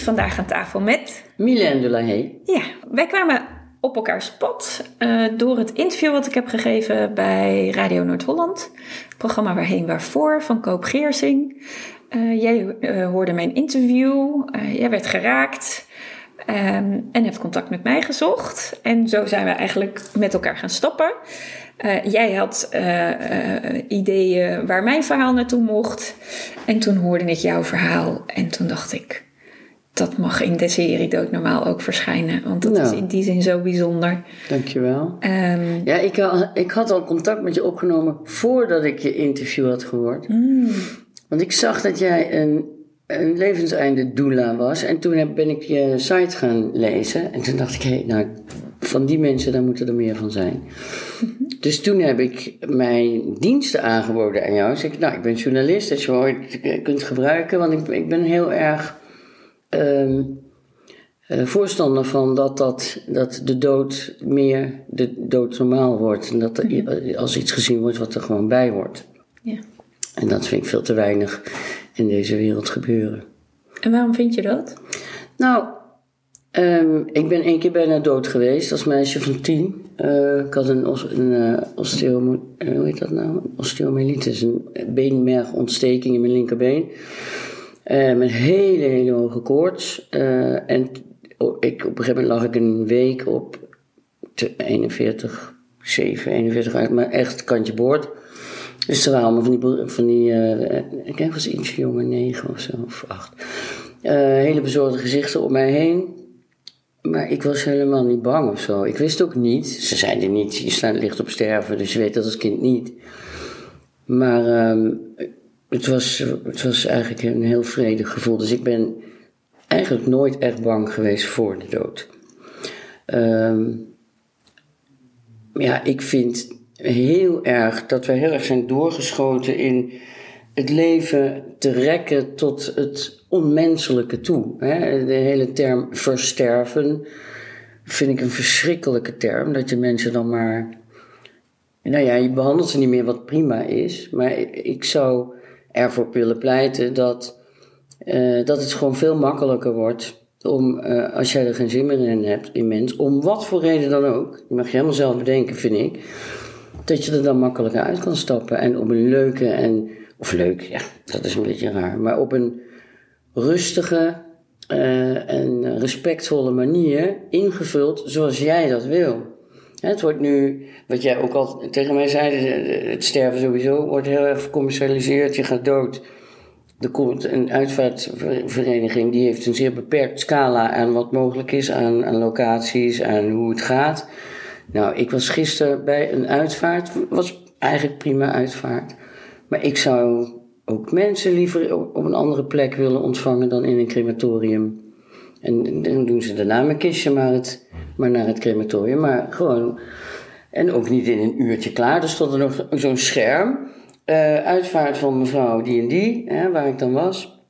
zit vandaag aan tafel met... Mylène Delahaye. Ja, wij kwamen op elkaars pad uh, door het interview wat ik heb gegeven bij Radio Noord-Holland. Het programma Waarheen Waarvoor van Koop Geersing. Uh, jij uh, hoorde mijn interview, jij werd geraakt um, en hebt contact met mij gezocht. En zo zijn we eigenlijk met elkaar gaan stappen. jij had ideeën waar mijn verhaal naartoe mocht. En toen hoorde ik jouw verhaal en toen dacht ik dat mag in de serie Dood Normaal ook verschijnen. Want dat is in die zin zo bijzonder. Dankjewel. Um, ja, ik, had, ik had al contact met je opgenomen voordat ik je interview had gehoord. Mm. Want ik zag dat jij een, een levenseinde doula was. En toen ben ik je site gaan lezen. En toen dacht ik, hé, hey, nou, van die mensen, daar moeten er meer van zijn. Dus toen heb ik mijn diensten aangeboden aan jou. Dus ik, nou, ik ben journalist, als je ooit kunt gebruiken. Want ik, ik ben heel erg um, voorstander van dat, dat, dat de dood meer de dood normaal wordt. En dat er mhm. als iets gezien wordt wat er gewoon bij wordt. Ja. En dat vind ik veel te weinig in deze wereld gebeuren. En waarom vind je dat? Nou, um, ik ben één keer bijna dood geweest als meisje van tien. Uh, ik had een, een uh, osteo, hoe heet dat nou? osteomyelitis, een beenmergontsteking in mijn linkerbeen. Uh, met hele, hele hoge koorts. Uh, en ik, op een gegeven moment lag ik een week op 41, 7, 41 uit, maar echt kantje boord. Dus er waren allemaal van die, van die uh, ik was iets jonger, 9 of zo, of 8. hele bezorgde gezichten om mij heen. Maar ik was helemaal niet bang of zo. Ik wist ook niet. Ze zeiden niet, je staat licht op sterven, dus je weet dat als kind niet. Maar um, het was, het was eigenlijk een heel vredig gevoel. Dus ik ben eigenlijk nooit echt bang geweest voor de dood. Um, ja, ik vind heel erg dat we heel erg zijn doorgeschoten in het leven te rekken tot het onmenselijke toe. De hele term versterven vind ik een verschrikkelijke term. Dat je mensen dan maar. Nou ja, je behandelt ze niet meer wat prima is. Maar ik zou ervoor willen pleiten dat, uh, dat het gewoon veel makkelijker wordt om, uh, als jij er geen zin meer in hebt, in mens, om wat voor reden dan ook, die mag je helemaal zelf bedenken, vind ik, dat je er dan makkelijker uit kan stappen en op een leuke en, of leuk, ja, dat is een beetje raar, maar op een rustige uh, en respectvolle manier ingevuld zoals jij dat wil. Het wordt nu, wat jij ook al tegen mij zei, het sterven sowieso wordt heel erg gecommercialiseerd. Je gaat dood. Er komt een uitvaartvereniging die heeft een zeer beperkt scala aan wat mogelijk is, aan, locaties, aan hoe het gaat. Nou, ik was gisteren bij een uitvaart, was eigenlijk prima uitvaart. Maar ik zou ook mensen liever op een andere plek willen ontvangen dan in een crematorium. En dan doen ze daarna mijn kistje maar, het, maar naar het crematorium. Maar gewoon. En ook niet in een uurtje klaar. Er stond er nog zo'n scherm. Uh, uitvaart van mevrouw die en die, hè, waar ik dan was.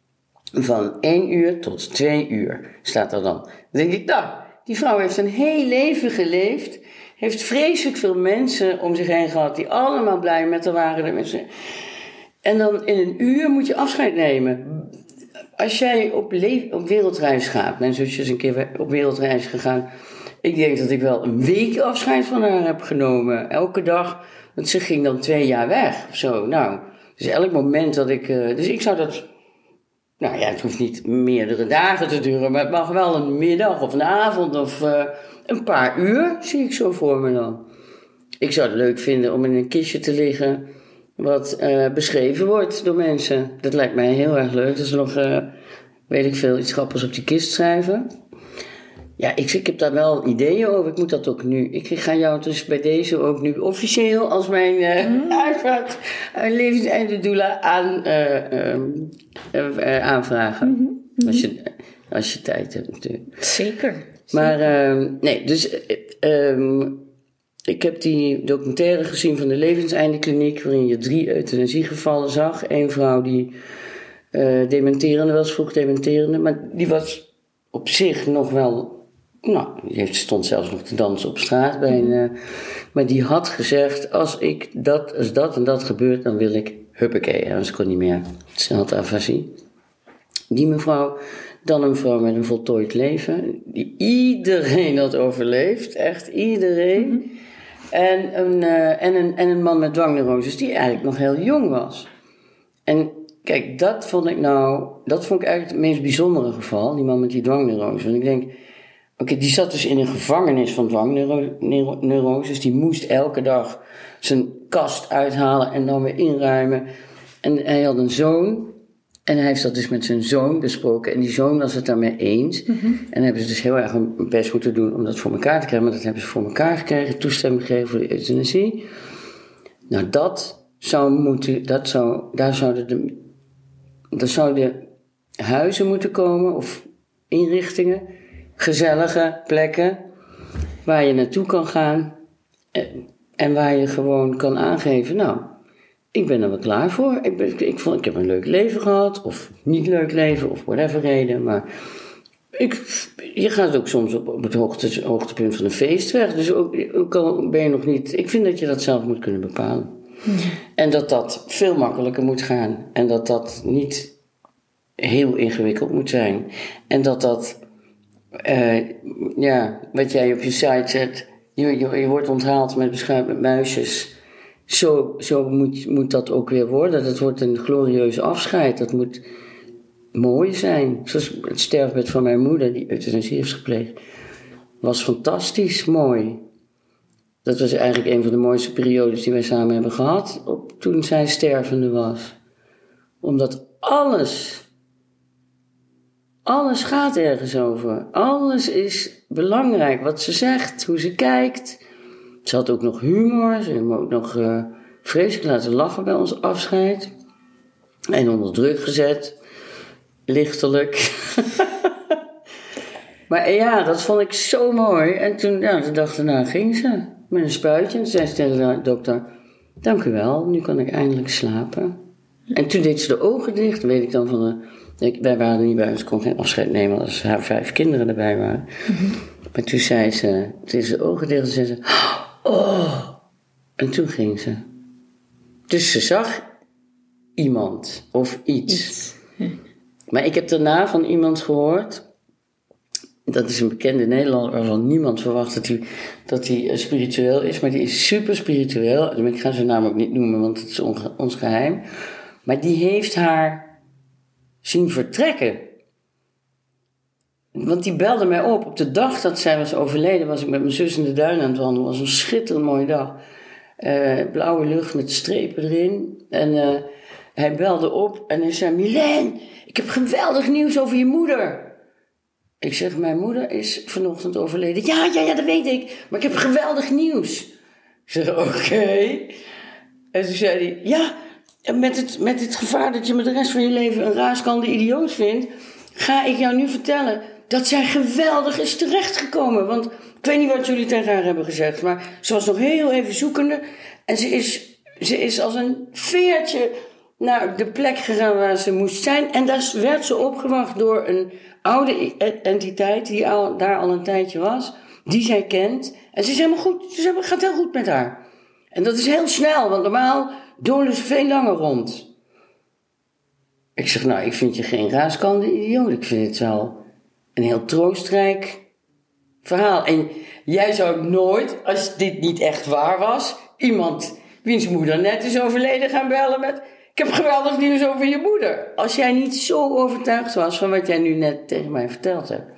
Van 1 uur tot 2 uur staat er dan. Dan denk ik, nou, die vrouw heeft een heel leven geleefd. Heeft vreselijk veel mensen om zich heen gehad die allemaal blij met haar waren. En dan in een uur moet je afscheid nemen als jij op, op wereldreis gaat, mijn zusje is een keer op wereldreis gegaan. Ik denk dat ik wel een week afscheid van haar heb genomen. Elke dag. Want ze ging dan twee jaar weg of zo. Nou, dus elk moment dat ik. Uh, dus ik zou dat. Nou ja, het hoeft niet meerdere dagen te duren, maar het mag wel een middag of een avond of uh, een paar uur, zie ik zo voor me dan. ik zou het leuk vinden om in een kistje te liggen wat eh, beschreven wordt door mensen. Dat lijkt mij heel erg leuk. Dat ze nog, eh, weet ik veel, iets grappigs op die kist schrijven. Ja, ik, ik heb daar wel ideeën over. Ik moet dat ook nu. Ik ga jou dus bij deze ook nu officieel als mijn uh, mm. uitvaart, uh, levenseinde doula aan, uh, aanvragen. Mm -hmm. Als, je, als je tijd hebt natuurlijk. Zeker. Maar ehm, nee, dus um, ik heb die documentaire gezien van de levenseindekliniek, waarin je drie euthanasiegevallen zag. Eén vrouw die dementerende was, vroeg dementerende, maar die was op zich nog wel nou, die stond zelfs nog te dansen op straat bij een, maar die had gezegd: als ik dat, als dat en dat gebeurt, dan wil ik huppakee. Anders kon niet meer. Ze had. Die mevrouw, dan een vrouw met een voltooid leven, die iedereen had overleefd, echt iedereen. En, een, uh, en, een, en een man met dwangneuroses die eigenlijk nog heel jong was. En kijk, dat vond ik nou, dat vond ik eigenlijk het meest bijzondere geval, die man met die dwangneuroses. Want ik denk, Oké, die zat dus in een gevangenis van dwangneuroses. Die moest elke dag zijn kast uithalen en dan weer inruimen. En hij had een zoon. En hij heeft dat dus met zijn zoon besproken. En die zoon was het daarmee eens. Mm En hebben ze dus heel erg een best moeten doen om dat voor elkaar te krijgen. Maar dat hebben ze voor elkaar gekregen. Toestemming gekregen voor de euthanasie. Nou, dat zou moeten... Dat zou, daar zouden de, daar zouden huizen moeten komen. Of inrichtingen gezellige plekken waar je naartoe kan gaan eh, en waar je gewoon kan aangeven, nou, ik ben er wel klaar voor. Ik, ben, ik, vond, ik heb een leuk leven gehad, of niet leuk leven, of whatever reden, maar ik, je gaat ook soms op, op het hoogte, hoogtepunt van een feest weg, dus ook, ook al ben je nog niet, ik vind dat je dat zelf moet kunnen bepalen. En dat dat veel makkelijker moet gaan en dat dat niet heel ingewikkeld moet zijn en dat dat uh, ja, wat jij op je site zet, je, je, je wordt onthaald met beschuit met muisjes. Zo, zo moet, moet dat ook weer worden. Dat wordt een glorieuze afscheid. Dat moet mooi zijn. Zoals het sterfbed van mijn moeder, die euthanasie heeft gepleegd. Was fantastisch mooi. Dat was eigenlijk een van de mooiste periodes die wij samen hebben gehad. Op, toen zij stervende was. Omdat alles alles gaat ergens over. Alles is belangrijk. Wat ze zegt, hoe ze kijkt. Ze had ook nog humor. Ze heeft me ook nog uh, vreselijk laten lachen bij ons afscheid. En onder druk gezet. Lichtelijk. maar ja, dat vond ik zo mooi. En toen, ja, de dag daarna ging ze met een spuitje. En toen zei ze tegen de dokter: Dank u wel, nu kan ik eindelijk slapen. En toen deed ze de ogen dicht, weet ik dan van de ik, wij waren er niet bij, dus ik kon geen afscheid nemen als haar vijf kinderen erbij waren. Mhm. Maar toen zei ze, toen ze ogen dicht en zei ze, oh. En toen ging ze. Dus ze zag iemand of iets. Maar ik heb daarna van iemand gehoord, dat is een bekende Nederlander waarvan niemand verwacht dat hij, dat hij eh, spiritueel is, maar die is super spiritueel. Ik ga zijn naam ook niet noemen, want het is ons geheim. Maar die heeft haar zien vertrekken. Want die belde mij op. Op de dag dat zij was overleden, was ik met mijn zus in de duin aan het wandelen. Het was een schitterend mooie dag. Uh, blauwe lucht met strepen erin. En uh, hij belde op en hij zei: Milen, ik heb geweldig nieuws over je moeder. Ik zeg: Mijn moeder is vanochtend overleden. Ja, ja, ja, dat weet ik. Maar ik heb geweldig nieuws. Ik zeg: Oké. En toen zei hij: Ja, met het, met het gevaar dat je me de rest van je leven een raaskande idioot vindt, ga ik jou nu vertellen dat zij geweldig is terechtgekomen. Want ik weet niet wat jullie tegen haar hebben gezegd, maar ze was nog heel even zoekende. En ze is, ze is als een veertje naar de plek gegaan waar ze moest zijn. En daar werd ze opgewacht door een oude entiteit die al, daar al een tijdje was, die zij kent. En ze is helemaal goed, ze gaat heel goed met haar. En dat is heel snel, want normaal dolen ze veel langer rond. Ik zeg, nou, ik vind je geen raaskande idioot. Ik vind het wel een heel troostrijk verhaal. En jij zou nooit, als dit niet echt waar was, iemand wiens moeder net is overleden gaan bellen met... Ik heb geweldig nieuws over je moeder. Als jij niet zo overtuigd was van wat jij nu net tegen mij verteld hebt.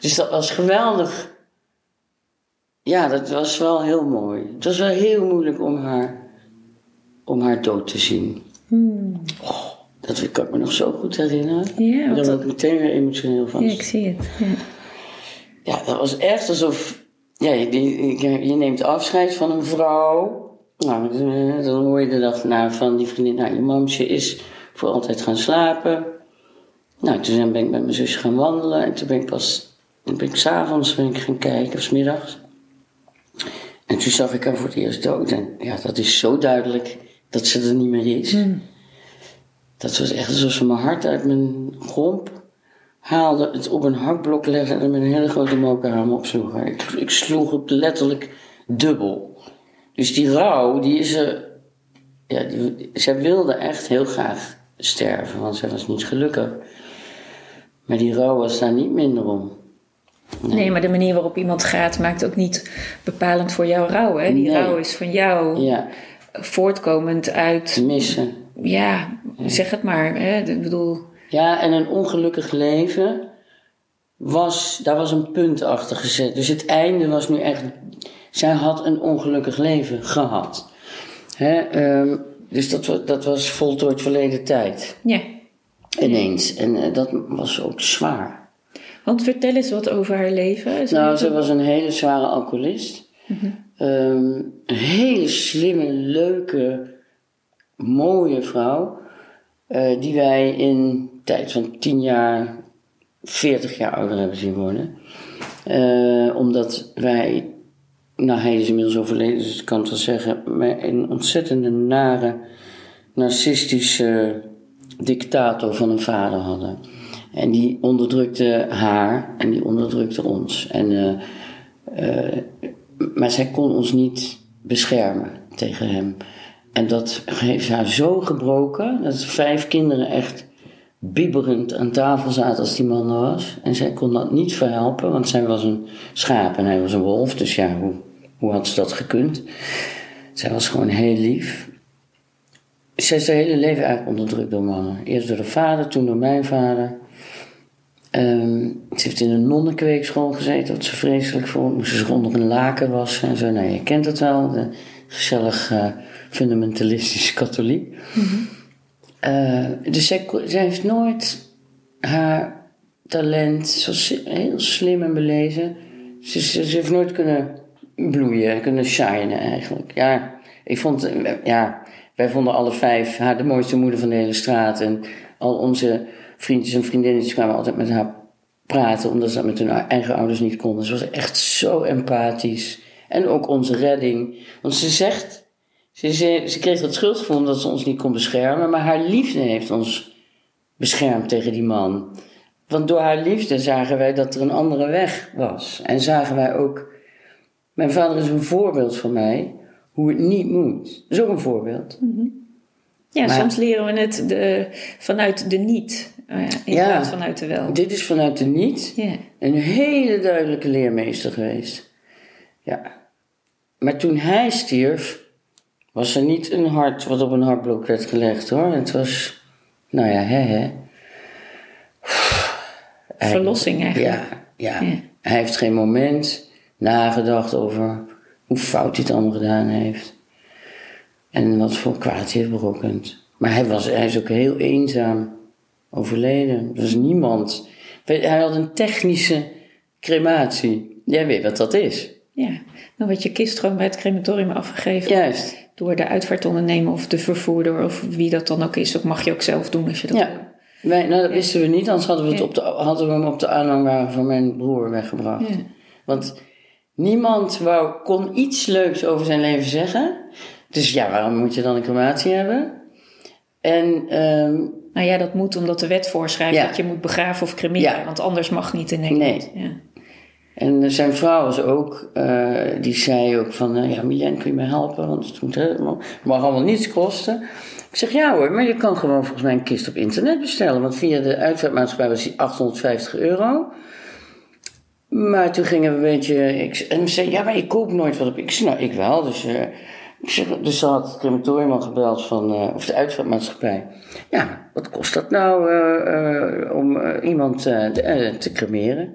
Dus dat was geweldig ja, dat was wel heel mooi. Het was wel heel moeilijk om haar, om haar dood te zien. Oh, dat kan ik me nog zo goed herinneren. Ja, Daar word ik meteen weer emotioneel van. Ja, ik zie het. Ja. Ja, dat was echt alsof... Ja, je, je, je neemt afscheid van een vrouw. Nou, eh, dan hoor je de dag na van die vriendin... Nou, je mamsje is voor altijd gaan slapen. Nou, toen ben ik met mijn zusje gaan wandelen. En toen ben ik pas... Toen ben ik s'avonds gaan kijken, of 's middags. En toen zag ik haar voor het eerst dood. En ja, dat is zo duidelijk dat ze er niet meer is. Dat was echt alsof ze mijn hart uit mijn gromp haalde, het op een hakblok legde en met een hele grote mokerhaam opsloeg. Ik, ik sloeg het letterlijk dubbel. Dus die rouw, die is er... Ja, die, zij wilde echt heel graag sterven, want zij was niet gelukkig. Maar die rouw was daar niet minder om. Nee, maar de manier waarop iemand gaat maakt ook niet bepalend voor jouw rouw. Hè? Die Nee. rouw is van jou Ja, voortkomend uit, missen. Ja, zeg het maar. Hè? Ik bedoel, Ja, en een ongelukkig leven was, daar was een punt achter gezet. Dus het einde was nu echt, zij had een ongelukkig leven gehad. Hè, ehm, dus dat, dat was voltooid verleden tijd, ja. ineens. En eh, dat was ook zwaar. Want vertel eens wat over haar leven. Nou, ze was een hele zware alcoholist. Ehm, een hele slimme, leuke, mooie vrouw. eh, die wij in een tijd van 10 jaar, 40 jaar ouder hebben zien worden. Eh, omdat wij, nou hij is inmiddels overleden, dus ik kan het wel zeggen, maar een ontzettende nare, narcistische dictator van een vader hadden. En die onderdrukte haar en die onderdrukte ons. En, eh, maar zij kon ons niet beschermen tegen hem. En dat heeft haar zo gebroken dat vijf kinderen echt bibberend aan tafel zaten als die man er was. En zij kon dat niet verhelpen, want zij was een schaap en hij was een wolf. Dus ja, hoe, hoe had ze dat gekund? Zij was gewoon heel lief. Zij is haar hele leven eigenlijk onderdrukt door mannen. Eerst door de vader, toen door mijn vader. Ehm, ze heeft in een nonnenkweekschool gezeten, wat ze vreselijk vond. Moest ze zich onder een laken wassen en zo. Nou, je kent het wel, de gezellig fundamentalistische katholiek. Eh, dus zij, heeft nooit haar talent, was heel slim en belezen. Ze, ze, ze heeft nooit kunnen bloeien, kunnen shinen eigenlijk. Ja, ik vond, eh, ja, wij vonden alle vijf haar de mooiste moeder van de hele straat. En al onze vriendjes en vriendinnetjes kwamen altijd met haar praten, omdat ze dat met hun eigen ouders niet konden. Ze was echt zo empathisch. En ook onze redding. Want ze zegt, ze, ze, ze kreeg dat schuldgevoel omdat ze ons niet kon beschermen, maar haar liefde heeft ons beschermd tegen die man. Want door haar liefde zagen wij dat er een andere weg was. En zagen wij ook. Mijn vader is een voorbeeld voor mij hoe het niet moet. Dat is ook een voorbeeld. ja, maar- soms leren we het de, vanuit de niet, eh, in Ja. plaats vanuit de wel. Dit is vanuit de niet Ja. een hele duidelijke leermeester geweest. Ja. Maar toen hij stierf, was er niet een hart wat op een hartblok werd gelegd hoor. Het was, nou ja, hè hè. Verlossing eigenlijk. Ja, ja. Ja. Hij heeft geen moment nagedacht over hoe fout hij het allemaal gedaan heeft. En wat voor kwaad hij heeft berokkend. Maar hij, was, hij is ook heel eenzaam overleden. Er was niemand. Hij had een technische crematie. Jij weet wat dat is. Ja, dan werd je kist gewoon bij het crematorium afgegeven. Juist. Door de uitvaartondernemer of de vervoerder of wie dat dan ook is. Dat mag je ook zelf doen als je dat Ja. wil. Wij, nou, dat wisten we niet, anders hadden we, het Ja. op de, hadden we hem op de aanhangwagen van mijn broer weggebracht. Ja. Want niemand wou, kon iets leuks over zijn leven zeggen. Dus ja, waarom moet je dan een crematie hebben? En ehm, Nou ja, dat moet omdat de wet voorschrijft dat je moet begraven of cremeren. Want anders mag niet in Nederland. Ja. En zijn vrouw was ook, eh, die zei ook van, eh, ja Milen, kun je me helpen? Want het moet mag allemaal niets kosten. Ik zeg, ja hoor, maar je kan gewoon volgens mij een kist op internet bestellen. Want via de uitvaartmaatschappij was die 850 euro. Maar toen gingen we een beetje, ik, en ze zei, ja maar ik koop nooit wat op. Ik zei, nou ik wel, dus... eh, dus ze had het crematorium al gebeld van, eh, of de uitvaartmaatschappij. Ja, wat kost dat nou eh, eh, om eh, iemand eh, eh, te cremeren?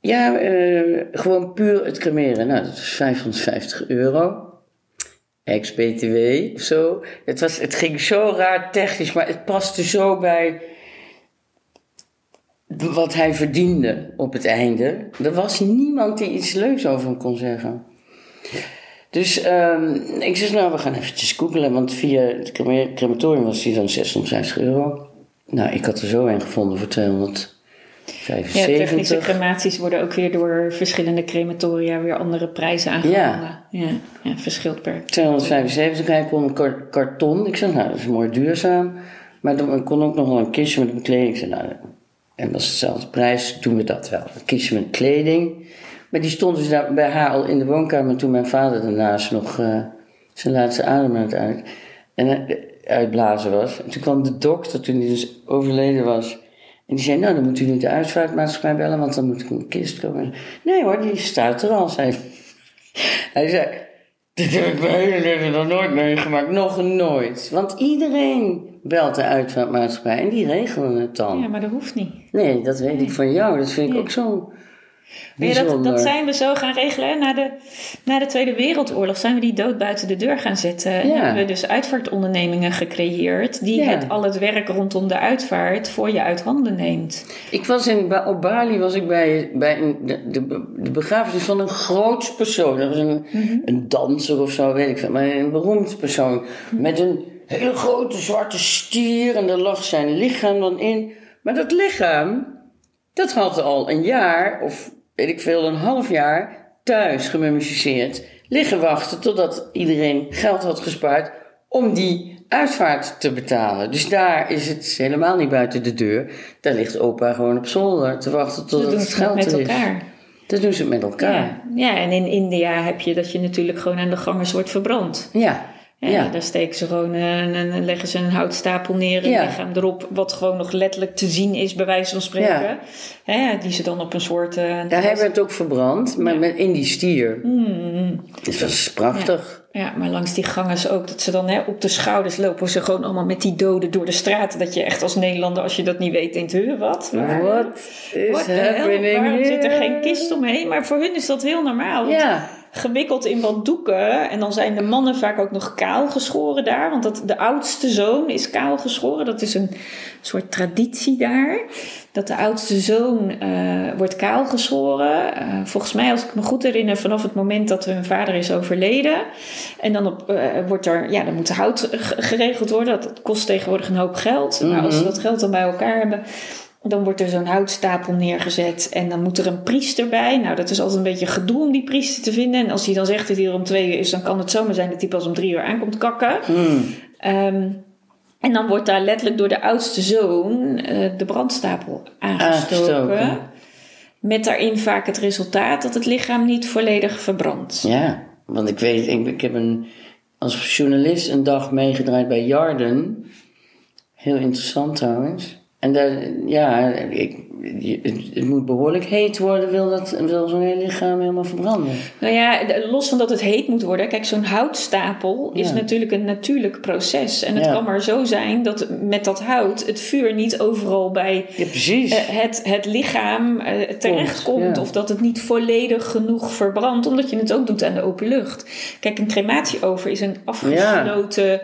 Ja, eh, gewoon puur het cremeren. Nou, dat is 550 euro. Ex-BTW zo. Het, was, het ging zo raar technisch, maar het paste zo bij wat hij verdiende op het einde. Er was niemand die iets leuks over hem kon zeggen. Dus um, ik zeg, nou, we gaan eventjes googelen, want via het crematorium was hij dan 650 euro. Nou, ik had er zo een gevonden voor 200. Ja, technische crematies worden ook weer door verschillende crematoria weer andere prijzen aangeboden. Ja. ja. Ja, verschilt per. 275, hij kon een karton. Ik zei, nou, dat is mooi duurzaam. Maar dan kon ook nog wel een kistje met kleding. Ik zei, nou, en dat is dezelfde prijs, doen we dat wel. Een kistje met kleding. Maar die stond dus daar bij haar al in de woonkamer toen mijn vader daarnaast nog uh, zijn laatste adem aan het uit, en, uh, uitblazen was. En toen kwam de dokter, toen hij dus overleden was. En die zei, nou dan moet u nu de uitvaartmaatschappij bellen, want dan moet ik een kist komen. Nee hoor, die staat er al, zei hij. zei, dit heb ik mijn hele leven nog nooit meegemaakt. Nog nooit. Want iedereen belt de uitvaartmaatschappij en die regelen het dan. Ja, maar dat hoeft niet. Nee, dat weet ik van jou. Dat vind ik ook zo dat, dat zijn we zo gaan regelen. Na de, na de Tweede Wereldoorlog zijn we die dood buiten de deur gaan zetten. En hebben we dus uitvaartondernemingen gecreëerd... die het, al het werk rondom de uitvaart voor je uit handen neemt. Ik was in, op Bali was ik bij, bij een, de, de, de begrafenis van een groot persoon. Dat was een, mhm. een danser of zo, weet ik veel. Maar een beroemd persoon. Met een hele grote zwarte stier. En daar lag zijn lichaam dan in. Maar dat lichaam... Dat had al een jaar of weet ik veel, een half jaar thuis gemummificeerd. Liggen wachten totdat iedereen geld had gespaard om die uitvaart te betalen. Dus daar is het helemaal niet buiten de deur. Daar ligt opa gewoon op zolder te wachten totdat het geld er is. elkaar. Dat doen ze met elkaar. Ja. ja, en in India heb je dat je natuurlijk gewoon aan de gangers wordt verbrand. Ja. Ja, Daar steken ze gewoon een, een, leggen ze een houtstapel neer en ja. lichaam erop, wat gewoon nog letterlijk te zien is, bij wijze van spreken. Ja. die ze dan op een soort. Uh, Daar hebben we het ook verbrand, maar met, in die stier. Mm. Dus dat is prachtig. Ja. maar langs die gangen ook, dat ze dan hè, op de schouders lopen ze gewoon allemaal met die doden door de straat. Dat je echt als Nederlander, als je dat niet weet, denkt: huh, wat? Wat is happening Waarom zit er geen kist omheen? Maar voor hun is dat heel normaal. Ja gewikkeld in wat doeken. En dan zijn de mannen vaak ook nog kaal geschoren daar. Want dat, de oudste zoon is kaal geschoren. Dat is een soort traditie daar. Dat de oudste zoon uh, wordt kaal geschoren. Uh, volgens mij, als ik me goed herinner, vanaf het moment dat hun vader is overleden. En dan op, uh, wordt er, ja, dan moet hout geregeld worden. Dat kost tegenwoordig een hoop geld. Maar als ze mhm. dat geld dan bij elkaar hebben dan wordt er zo'n houtstapel neergezet en dan moet er een priester bij. Nou, dat is altijd een beetje gedoe om die priester te vinden. En als hij dan zegt dat hij er om twee uur is, dan kan het zomaar zijn dat hij pas om drie uur aankomt kakken. Hmm. Ehm, en dan wordt daar letterlijk door de oudste zoon uh, de brandstapel aangestoken. Met daarin vaak het resultaat dat het lichaam niet volledig verbrandt. Ja, want ik weet, ik, ik heb een, als journalist een dag meegedraaid bij Jarden. Heel interessant trouwens. En ja, ik, het, moet behoorlijk heet worden, wil, dat, wil zo'n hele lichaam helemaal verbranden. Nou ja, los van dat het heet moet worden. Kijk, zo'n houtstapel is natuurlijk een natuurlijk proces. En het kan maar zo zijn dat met dat hout het vuur niet overal bij ja. Uh, het, het lichaam uh, terechtkomt. Of dat het niet volledig genoeg verbrandt, omdat je het ook doet aan de open lucht. Kijk, een crematieover is een afgesloten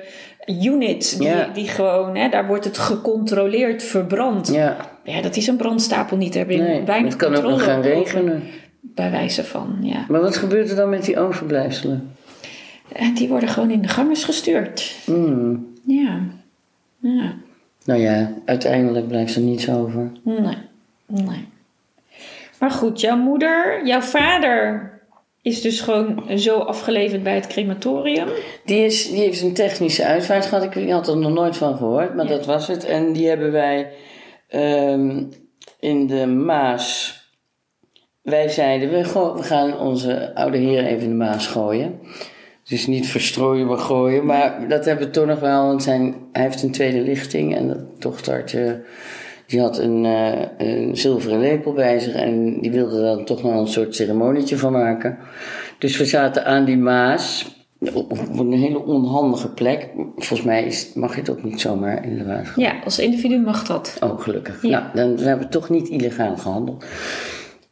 unit die, die gewoon, hè, daar wordt het gecontroleerd verbrand. Ja. Ja, dat is een brandstapel niet. Daar heb je nee, weinig het kan ook nog gaan regenen. Bij wijze van, ja. Maar wat gebeurt er dan met die overblijfselen? En die worden gewoon in de gangers gestuurd. Mm. Ja. ja. Nou ja, uiteindelijk blijft er niets over. Nee, nee. Maar goed, jouw moeder, jouw vader is dus gewoon zo afgeleverd bij het crematorium. Die, is, die heeft een technische uitvaart gehad. Ik had er nog nooit van gehoord, maar dat was het. En die hebben wij ehm, in de Maas. Wij zeiden, we, we gaan onze oude heer even in de Maas gooien. Dus niet verstrooien, maar gooien. Maar dat hebben we toch nog wel. Want zijn, hij heeft een tweede lichting en dat dochtertje die had een, uh, een zilveren lepel bij zich en die wilde dan toch nog een soort ceremonietje van maken. Dus we zaten aan die Maas, op, een hele onhandige plek. Volgens mij is, mag je het ook niet zomaar in de water Ja, als individu mag dat. Oh, gelukkig. Ja. Nou, dan hebben we toch niet illegaal gehandeld.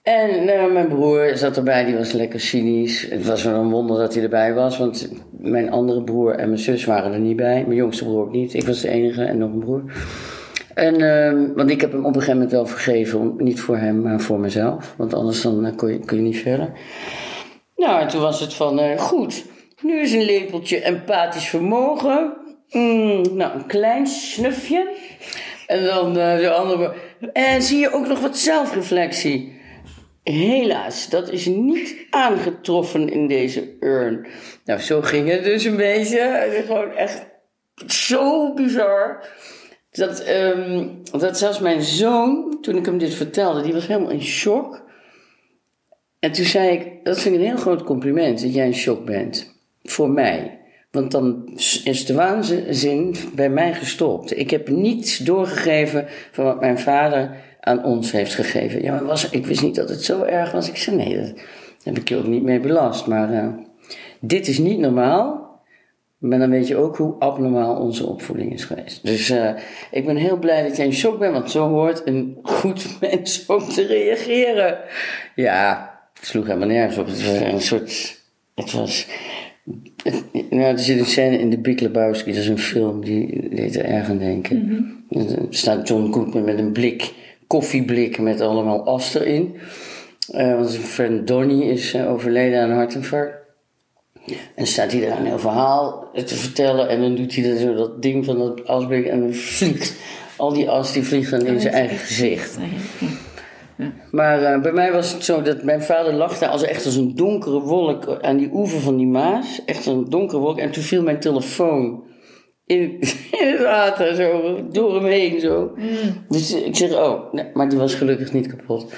En nou, mijn broer zat erbij, die was lekker cynisch. Het was wel een wonder dat hij erbij was, want mijn andere broer en mijn zus waren er niet bij. Mijn jongste broer ook niet. Ik was de enige en nog een broer. En, ehm, want ik heb hem op een gegeven moment wel vergeven, niet voor hem, maar voor mezelf. Want anders dan eh, kun, je, je niet verder. Nou, en toen was het van, eh, goed, nu is een lepeltje empathisch vermogen. Mm, nou, een klein snufje. En dan uh, de andere. En zie je ook nog wat zelfreflectie. Helaas, dat is niet aangetroffen in deze urn. Nou, zo ging het dus een beetje. Gewoon echt zo bizar. Dat, um, dat zelfs mijn zoon, toen ik hem dit vertelde, die was helemaal in shock. En toen zei ik, dat vind ik een heel groot compliment, dat jij in shock bent. Voor mij. Want dan is de waanzin bij mij gestopt. Ik heb niets doorgegeven van wat mijn vader aan ons heeft gegeven. Ja, maar was, ik wist niet dat het zo erg was. Ik zei, nee, dat heb ik je ook niet mee belast. Maar uh, dit is niet normaal. Maar dan weet je ook hoe abnormaal onze opvoeding is geweest. Dus uh, ik ben heel blij dat jij in shock bent, want zo hoort een goed mens ook te reageren. Ja, het sloeg helemaal nergens op. Het was een soort. Het was. nou, er zit een scène in de Big Lebowski, dat is een film die deed er erg aan denken. Mm -hmm. Er staat John Goodman met een blik, koffieblik met allemaal as erin. Uh, want zijn friend Donnie is uh, overleden aan een hartinfarct. En staat hij daar een heel verhaal te vertellen en dan doet hij dan zo dat ding van dat asblik en dan vliegt al die as die vliegt dan in zijn eigen gezicht. Maar uh, bij mij was het zo dat mijn vader lag daar als echt als een donkere wolk aan die oever van die Maas. Echt een donkere wolk. En toen viel mijn telefoon in, in het water, zo door hem heen. Zo. Mm. Dus ik zeg, oh, nee, maar die was gelukkig niet kapot.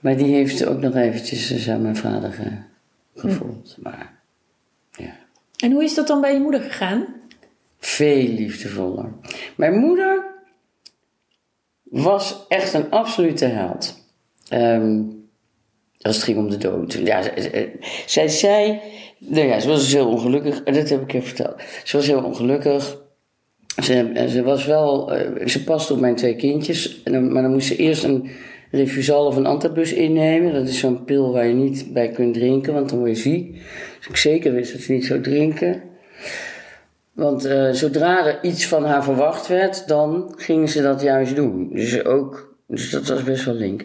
Maar die heeft ook nog eventjes aan mijn vader ge, gevoeld. Mm. Maar. En hoe is dat dan bij je moeder gegaan? Veel liefdevoller. Mijn moeder was echt een absolute held. Um, als het ging om de dood. Ja, zij zei. Nou ja, ze was dus heel ongelukkig. Dat heb ik je verteld. Ze was heel ongelukkig. Ze, ze was wel. Ze paste op mijn twee kindjes. Maar dan moest ze eerst een refusal of een antabus innemen. Dat is zo'n pil waar je niet bij kunt drinken, want dan word je ziek. Ik zeker wist dat ze niet zou drinken. Want uh, zodra er iets van haar verwacht werd, dan gingen ze dat juist doen. Dus ook dus dat was best wel link.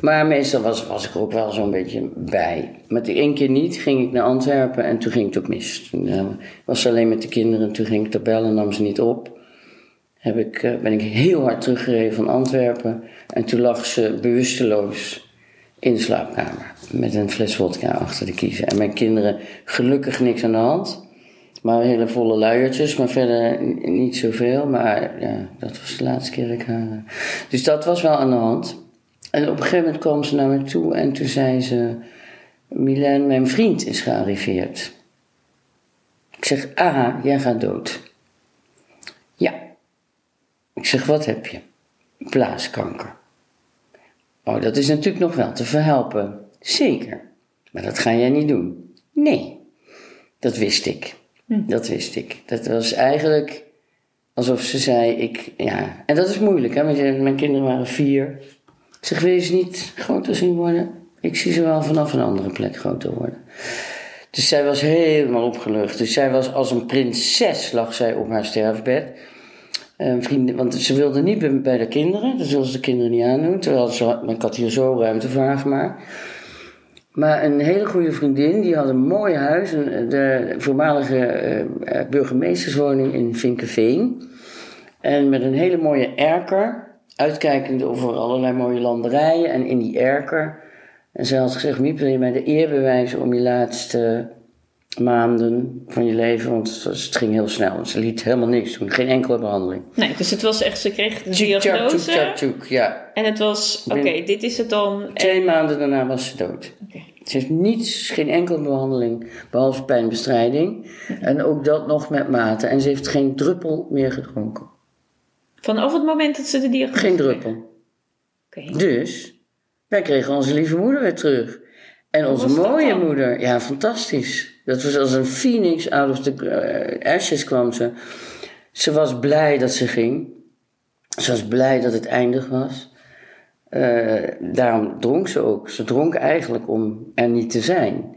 Maar meestal was, was ik er ook wel zo'n beetje bij. Met één keer niet ging ik naar Antwerpen en toen ging het ook mis. Toen uh, was ze alleen met de kinderen, toen ging ik te bellen, nam ze niet op. Heb ik, uh, ben ik heel hard teruggereden van Antwerpen. En toen lag ze bewusteloos in de slaapkamer. Met een fles vodka achter de kiezen. En mijn kinderen, gelukkig niks aan de hand. Maar hele volle luiertjes, maar verder niet zoveel. Maar ja, dat was de laatste keer ik haar. Dus dat was wel aan de hand. En op een gegeven moment kwam ze naar me toe en toen zei ze: Milan, mijn vriend is gearriveerd. Ik zeg: Aha, jij gaat dood. Ja. Ik zeg: Wat heb je? Blaaskanker. Oh, dat is natuurlijk nog wel te verhelpen. Zeker. Maar dat ga jij niet doen. Nee, dat wist ik. Hm. Dat wist ik. Dat was eigenlijk alsof ze zei, ik, ja. En dat is moeilijk, hè, want mijn kinderen waren vier. Zeg, wil je ze niet groter zien worden? Ik zie ze wel vanaf een andere plek groter worden. Dus zij was helemaal opgelucht. Dus zij was als een prinses, lag zij op haar sterfbed. Vrienden, want ze wilde niet bij de kinderen, dat wilde ze de kinderen niet aandoen. Terwijl ze, ik had hier zo ruimte voor gemaakt. Maar een hele goede vriendin, die had een mooi huis, een, de voormalige uh, burgemeesterswoning in Vinkenveen. En met een hele mooie erker, uitkijkend over allerlei mooie landerijen. En in die erker, en ze had gezegd, Miep, wil je mij de eer bewijzen om je laatste maanden van je leven, want het, ging heel snel. Ze liet helemaal niks doen, geen enkele behandeling. Nee, dus het was echt, ze kreeg de diagnose. Tjoek, tjoek, ja. En het was, oké, dit is het dan. Twee en... maanden daarna was ze dood. Okay. Ze heeft niets, geen enkele behandeling, behalve pijnbestrijding. En ook dat nog met mate. En ze heeft geen druppel meer gedronken. Vanaf het moment dat ze de diagnose Geen druppel. Dus, wij kregen onze lieve moeder weer terug. En onze mooie moeder, ja, fantastisch. Dat was als een phoenix out of the uh, ashes kwam ze. Ze was blij dat ze ging. Ze was blij dat het eindig was. Eh, daarom dronk ze ook. Ze dronk eigenlijk om er niet te zijn.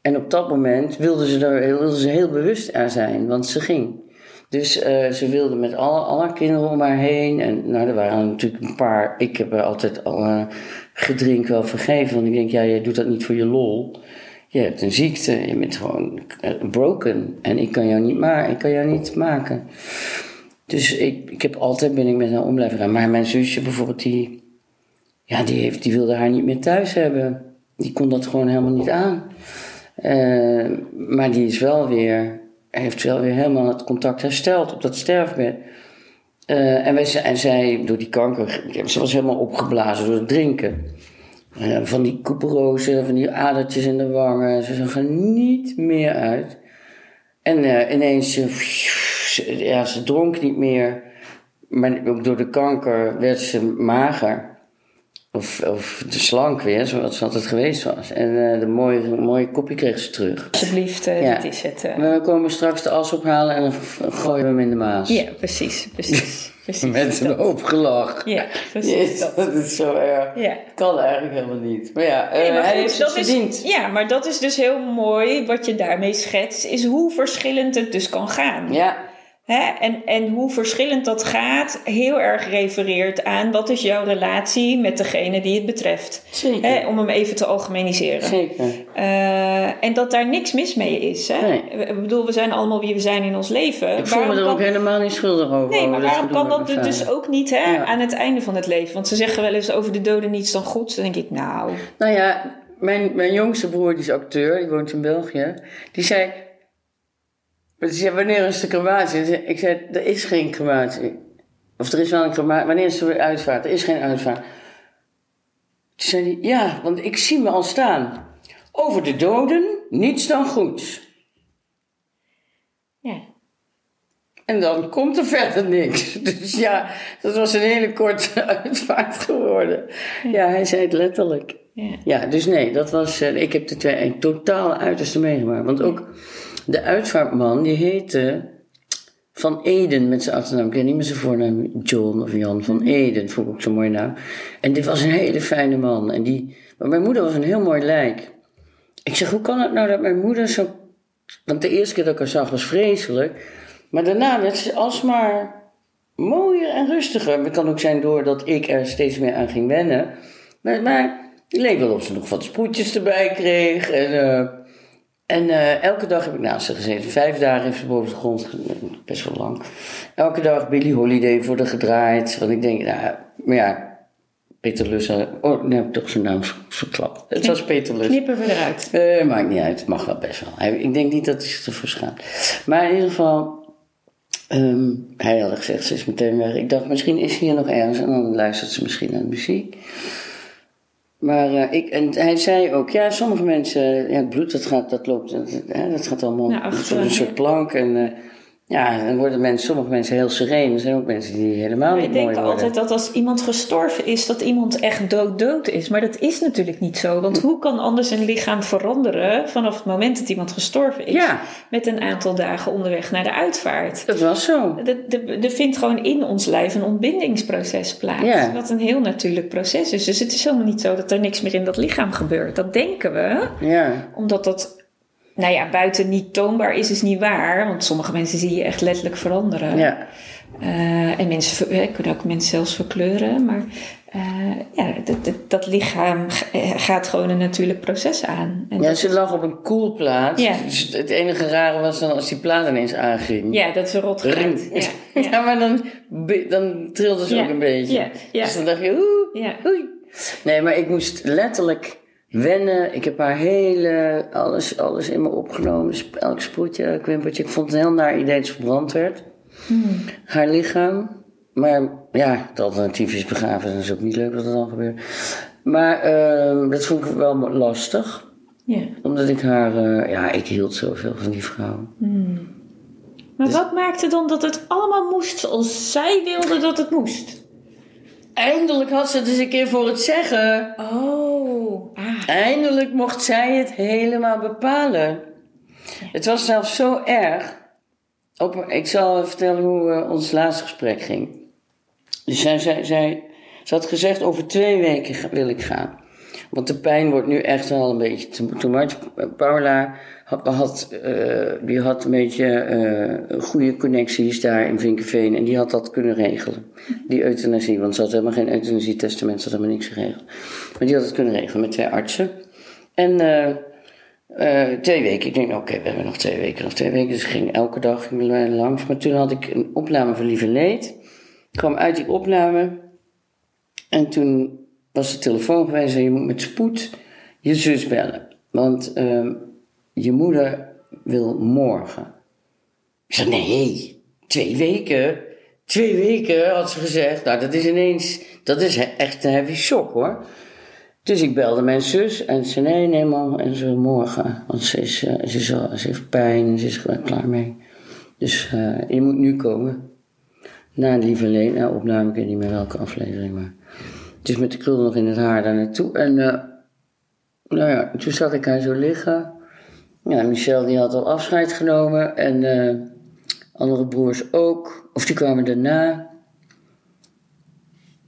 En op dat moment wilde ze er wilde ze heel bewust er zijn, want ze ging. Dus eh, ze wilde met alle, alle kinderen om haar heen. En nou, er waren natuurlijk een paar. Ik heb er altijd al gedrink wel vergeven. Want ik denk, ja, jij doet dat niet voor je lol. Je hebt een ziekte, je bent gewoon broken. En ik kan jou niet, maar, ik kan jou niet maken. Dus ik, ik heb altijd ben ik met haar om blijven. Maar mijn zusje bijvoorbeeld, die, ja, die, heeft, die wilde haar niet meer thuis hebben. Die kon dat gewoon helemaal niet aan. Uh, maar die is wel weer, heeft wel weer helemaal het contact hersteld op dat sterfbed. Uh, en, wij, en zij, door die kanker, ze was helemaal opgeblazen door het drinken. Uh, van die koeperozen, van die adertjes in de wangen. Ze zag er niet meer uit. En ineens, ja, ze dronk niet meer. Maar ook door de kanker werd ze mager. Of, of de slank weer, zoals ze altijd geweest was. En uh, de mooie, mooie kopje kreeg ze terug. Alsjeblieft, uh, ja. dit is het. Uh... We komen straks de as ophalen en dan gooien we hem in de maas. Ja, precies, precies. precies Met een hoop gelach. Ja, precies. Dat. dat. is zo erg. Ja. Kan eigenlijk helemaal niet. Maar ja, nee, maar hij heeft het. Is, ja, maar dat is dus heel mooi wat je daarmee schetst. Is hoe verschillend het dus kan gaan. Ja. Hè? En, en hoe verschillend dat gaat, heel erg refereert aan wat is jouw relatie met degene die het betreft. Zeker. Hè? Om hem even te algemeniseren. Zeker. Uh, en dat daar niks mis mee is. Hè? Nee. Ik bedoel, we zijn allemaal wie we zijn in ons leven. Ik voel me er ook helemaal niet schuldig over. Nee, maar waarom kan dat dus ook niet hè, Ja. aan het einde van het leven? Want ze zeggen wel eens over de doden niets dan goeds. Dan denk ik, nou, Nou ja, mijn, mijn jongste broer, die is acteur, die woont in België. Die zei, zei wanneer is de crematie? Ik zei, er is geen crematie. Of er is wel een crematie. Wanneer is er weer uitvaart? Er is geen uitvaart. Toen zei hij, ja, want ik zie me al staan. Over de doden, niets dan goeds. ja. En dan komt er verder niks. Dus ja, dat was een hele korte uitvaart geworden. Ja, hij zei het letterlijk. ja. Ja, dus nee, dat was. eh, ik heb de twee een totaal uiterste meegemaakt. Want ook de uitvaartman, die heette Van Eden met zijn achternaam. Ik weet niet meer zijn voornaam, John of Jan van Eden, vond ik ook zo'n mooie naam. En dit was een hele fijne man. En die, maar mijn moeder was een heel mooi lijk. Ik zeg, hoe kan het nou dat mijn moeder zo. Want de eerste keer dat ik haar zag was vreselijk. Maar daarna werd ze alsmaar mooier en rustiger. Het kan ook zijn doordat ik er steeds meer aan ging wennen. Maar, maar leek wel of ze nog wat sproetjes erbij kreeg. En, eh, en eh, elke dag heb ik naast ze gezeten. Vijf dagen heeft ze boven de grond, best wel lang. Elke dag Billy Holiday voor de gedraaid. Want ik denk, nou, maar ja, Peter Lus. eh, Oh, nee, heb ik toch zijn naam verklapt. Het was Peter Lus. Knippen we eruit. Eh, maakt niet uit, het mag wel best wel. Ik denk niet dat hij zich ervoor schaamt. Maar in ieder geval, ehm, hij had gezegd, ze is meteen weg. Ik dacht, misschien is ze hier nog ergens en dan luistert ze misschien naar de muziek. Maar eh, ik, en hij zei ook, ja, sommige mensen, ja, het bloed dat gaat, dat loopt, dat, hè, dat gaat allemaal achteren, een soort ja. plank. En eh, ja, dan worden mensen, sommige mensen heel sereen. Er zijn ook mensen die helemaal niet mooi worden. altijd dat als iemand gestorven is, dat iemand echt dood-dood is. Maar dat is natuurlijk niet zo. Want hoe kan anders een lichaam veranderen vanaf het moment dat iemand gestorven is? Ja. Met een aantal dagen onderweg naar de uitvaart. Dat was zo. Er- vindt gewoon in ons lijf een ontbindingsproces plaats. Ja. Wat een heel natuurlijk proces is. Dus het is helemaal niet zo dat er niks meer in dat lichaam gebeurt. Dat denken we, Ja, omdat dat, nou ja, buiten niet toonbaar is, is niet waar. Want sommige mensen zie je echt letterlijk veranderen. ja. Eh, en mensen eh, kunnen ook mensen zelfs verkleuren. Maar eh, ja, dat, dat, dat lichaam ga- gaat gewoon een natuurlijk proces aan. En Ja, ze lag op een koelplaats. Ja. Dus het enige rare was dan als die plaat ineens aanging. ja, dat een rot Ring. Ja, Ja, ja. maar dan, dan trilde ze ook een beetje. Dus dan dacht je, oeh, Ja. oei. Nee, maar ik moest letterlijk wennen. Ik heb haar hele, alles, alles in me opgenomen. Elk sproetje, elk wimpertje. Ik vond het een heel naar idee dat ze verbrand werd. Hmm. Haar lichaam. Maar ja, het alternatief is begraven. Dat is ook niet leuk dat dat dan gebeurt. Maar ehm, dat vond ik wel lastig. Ja. Omdat ik haar, eh, ja, ik hield zoveel van die vrouw. Maar Dus- wat maakte dan dat het allemaal moest zoals zij wilde dat het moest? Eindelijk had ze het eens een keer voor het zeggen. Oh, ah. Eindelijk mocht zij het helemaal bepalen. Het was zelfs zo erg. Op, ik zal vertellen hoe eh, ons laatste gesprek ging. Dus zij, zij, zij, Ze had gezegd, over twee weken wil ik gaan. Want de pijn wordt nu echt wel een beetje te, too much. Paula had, had, eh, die had een beetje eh, goede connecties daar in Vinkenveen. En die had dat kunnen regelen. Die euthanasie. Want ze had helemaal geen euthanasie-testament. Ze had helemaal niks geregeld. Maar die had het kunnen regelen met twee artsen. En eh, twee weken. Ik denk, nou, oké, we hebben nog twee weken. Nog twee weken. Dus ik ging elke dag ging langs. Maar toen had ik een opname van Lieve Leed. Ik kwam uit die opname. En toen was de telefoon geweest en je moet met spoed je zus bellen. Want ehm, je moeder wil morgen. Ik nee, twee weken. Twee weken, had ze gezegd. Nou, dat is ineens, dat is echt een heavy shock hoor. Dus ik belde mijn zus en ze nee, nee man, en ze morgen. Want ze, is, eh, ze, is ze heeft pijn ze is klaar mee. Dus eh, je moet nu komen. Na een lieve leen, nou, opname, ik weet niet meer welke aflevering, maar... Dus met de krul nog in het haar daar naartoe. En eh, nou ja, toen zag ik haar zo liggen. Ja, Michel die had al afscheid genomen. En eh, andere broers ook. Of die kwamen daarna.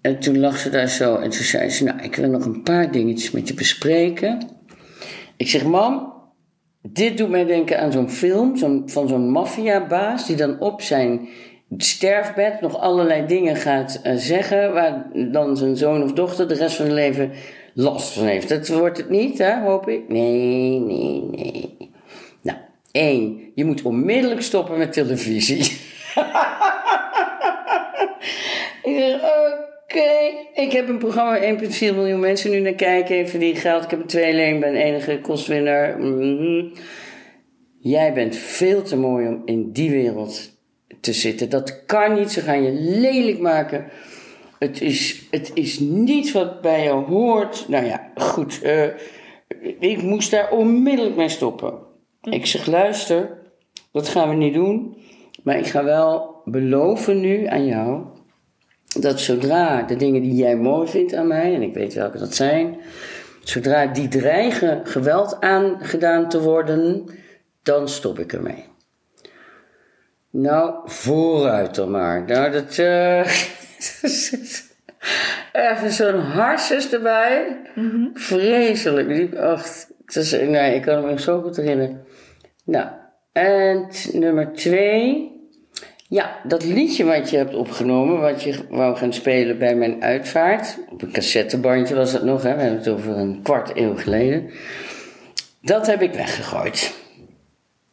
En toen lag ze daar zo. En toen zei ze, nou, ik wil nog een paar dingetjes met je bespreken. Ik zeg, mam, dit doet mij denken aan zo'n film zo'n, van zo'n maffiabaas... die dan op zijn sterfbed nog allerlei dingen gaat eh, zeggen... waar dan zijn zoon of dochter de rest van zijn leven last van heeft. Dat wordt het niet, hè, hoop ik? Nee, nee, nee. Nou, één, je moet onmiddellijk stoppen met televisie. ik zeg, oké. Ik heb een programma waar 1,4 miljoen mensen nu naar kijken. Even die geld. Ik heb een tweeling, ben enige kostwinnaar. Mhm. Jij bent veel te mooi om in die wereld te zitten. Dat kan niet. Ze gaan je lelijk maken. Het is, het is niets wat bij je hoort. Nou ja, goed. eh, ik moest daar onmiddellijk mee stoppen. Ik zeg, luister, dat gaan we niet doen. Maar ik ga wel beloven nu aan jou... dat zodra de dingen die jij mooi vindt aan mij... en ik weet welke dat zijn... zodra die dreigen geweld aangedaan te worden... dan stop ik ermee. Nou, vooruit dan maar. Nou, dat... eh Even zo'n harses erbij. Vreselijk. Die, ach, het is, nee, ik kan me zo goed herinneren. Nou, en nummer twee. Ja, dat liedje wat je hebt opgenomen, wat je wou gaan spelen bij mijn uitvaart. Op een cassettebandje was dat nog, hè? we hebben het over een kwart eeuw geleden. Dat heb ik weggegooid.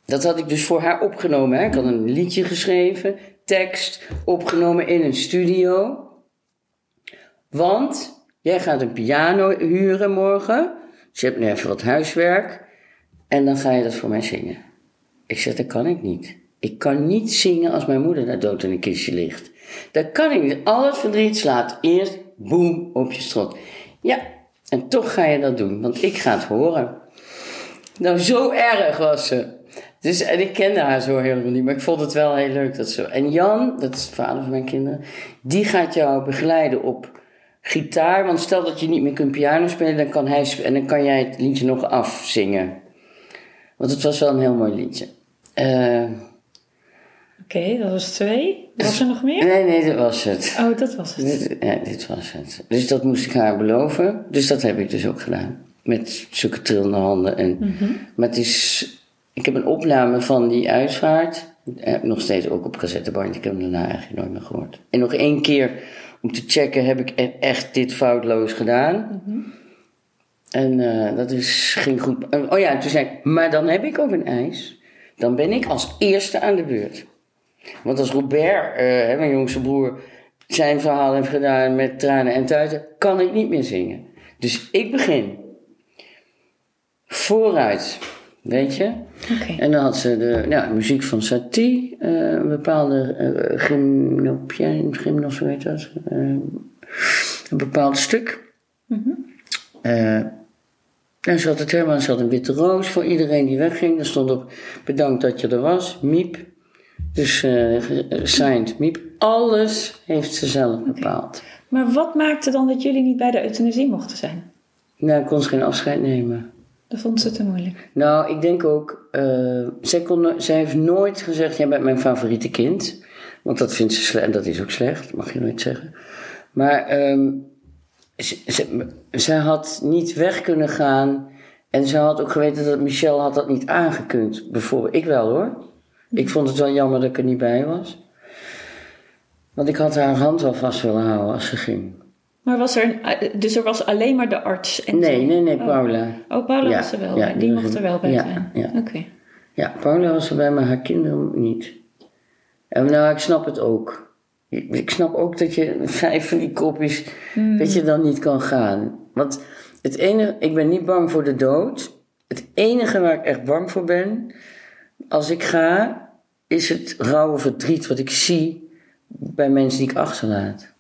Dat had ik dus voor haar opgenomen. Hè? Ik had een liedje geschreven, tekst, opgenomen in een studio. Want jij gaat een piano huren morgen. Je hebt nu even wat huiswerk. En dan ga je dat voor mij zingen. Ik zeg, dat kan ik niet. Ik kan niet zingen als mijn moeder daar dood in een kistje ligt. Dat kan ik niet. Al het verdriet slaat eerst boem op je strot. Ja, en toch ga je dat doen, want ik ga het horen. Nou, zo erg was ze. Dus, en ik kende haar zo helemaal niet, maar ik vond het wel heel leuk dat zo. En Jan, dat is de vader van mijn kinderen, die gaat jou begeleiden op gitaar. Want stel dat je niet meer kunt piano spelen, dan kan hij en dan kan jij het liedje nog afzingen. Want het was wel een heel mooi liedje. Eh, Oké, dat was twee. Was er nog meer? nee, nee, dat was het. Oh, dat was het. Dit, ja, dit was het. Dus dat moest ik haar beloven. Dus dat heb ik dus ook gedaan. Met zulke trillende handen. En, Maar het is... Ik heb een opname van die uitvaart. Eh, nog steeds ook op cassettebandje. Ik heb hem daarna eigenlijk nooit meer gehoord. En nog één keer om te checken... heb ik e- echt dit foutloos gedaan. En eh, dat is, ging goed. Oh ja, en toen zei ik... Maar dan heb ik ook een eis. Dan ben ik als eerste aan de beurt. Want als Robert, eh, hè, mijn jongste broer, zijn verhaal heeft gedaan met tranen en tuiten, kan ik niet meer zingen. Dus ik begin. Vooruit, weet je? En dan had ze de ja, muziek van Satie, eh, een bepaalde uh, gymnopien, gymnos, hoe heet dat? Eh, een bepaald stuk. Eh, en ze had het helemaal, ze had een witte roos voor iedereen die wegging. Er stond op, bedankt dat je er was, Miep. Dus eh eh, signed Miep. Alles heeft ze zelf bepaald. Maar wat maakte dan dat jullie niet bij de euthanasie mochten zijn? Nou, kon ze geen afscheid nemen. Dat vond ze te moeilijk. Nou, ik denk ook, eh, zij, kon, zij heeft nooit gezegd, jij bent mijn favoriete kind. Want dat vindt ze slecht, en dat is ook slecht, mag je nooit zeggen. Maar ze- zij had niet weg kunnen gaan. En ze had ook geweten dat Michel had dat niet aangekund. Bijvoorbeeld, ik wel hoor. Ik vond het wel jammer dat ik er niet bij was. Want ik had haar hand wel vast willen houden als ze ging. Maar was er eh, dus er was alleen maar de arts? En Nee, nee, nee, Oh. Paula. Oh, Paula Ja, was er wel ja, bij. Die mocht er- er wel bij ja, zijn. ja. Oké. Ja, Paula was erbij, maar haar kinderen niet. En nou, ik snap het ook. Ik snap ook dat je vijf van die kopjes, dat je dan niet kan gaan. Want het enige, ik ben niet bang voor de dood. Het enige waar ik echt bang voor ben, als ik ga, is het rauwe verdriet wat ik zie bij mensen die ik achterlaat.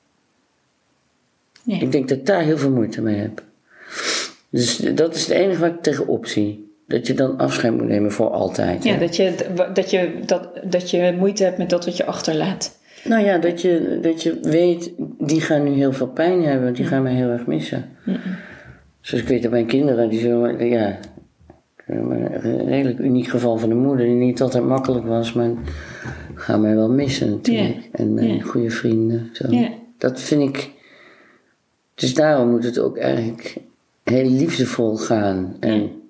Ik denk dat ik daar heel veel moeite mee heb. Dus dat is het enige wat ik tegenop zie. Dat je dan afscheid moet nemen voor altijd. Ja, dat je, dat, je, dat, dat je moeite hebt met dat wat je achterlaat. Nou ja, dat je, dat je weet, die gaan nu heel veel pijn hebben, die gaan mij heel erg missen. Zoals ik weet dat mijn kinderen, die zullen, ja, een redelijk uniek geval van de moeder, die niet altijd makkelijk was, maar gaan mij wel missen natuurlijk. En mijn Ja. goede vrienden. Zo. Dat vind ik, dus daarom moet het ook eigenlijk heel liefdevol gaan. En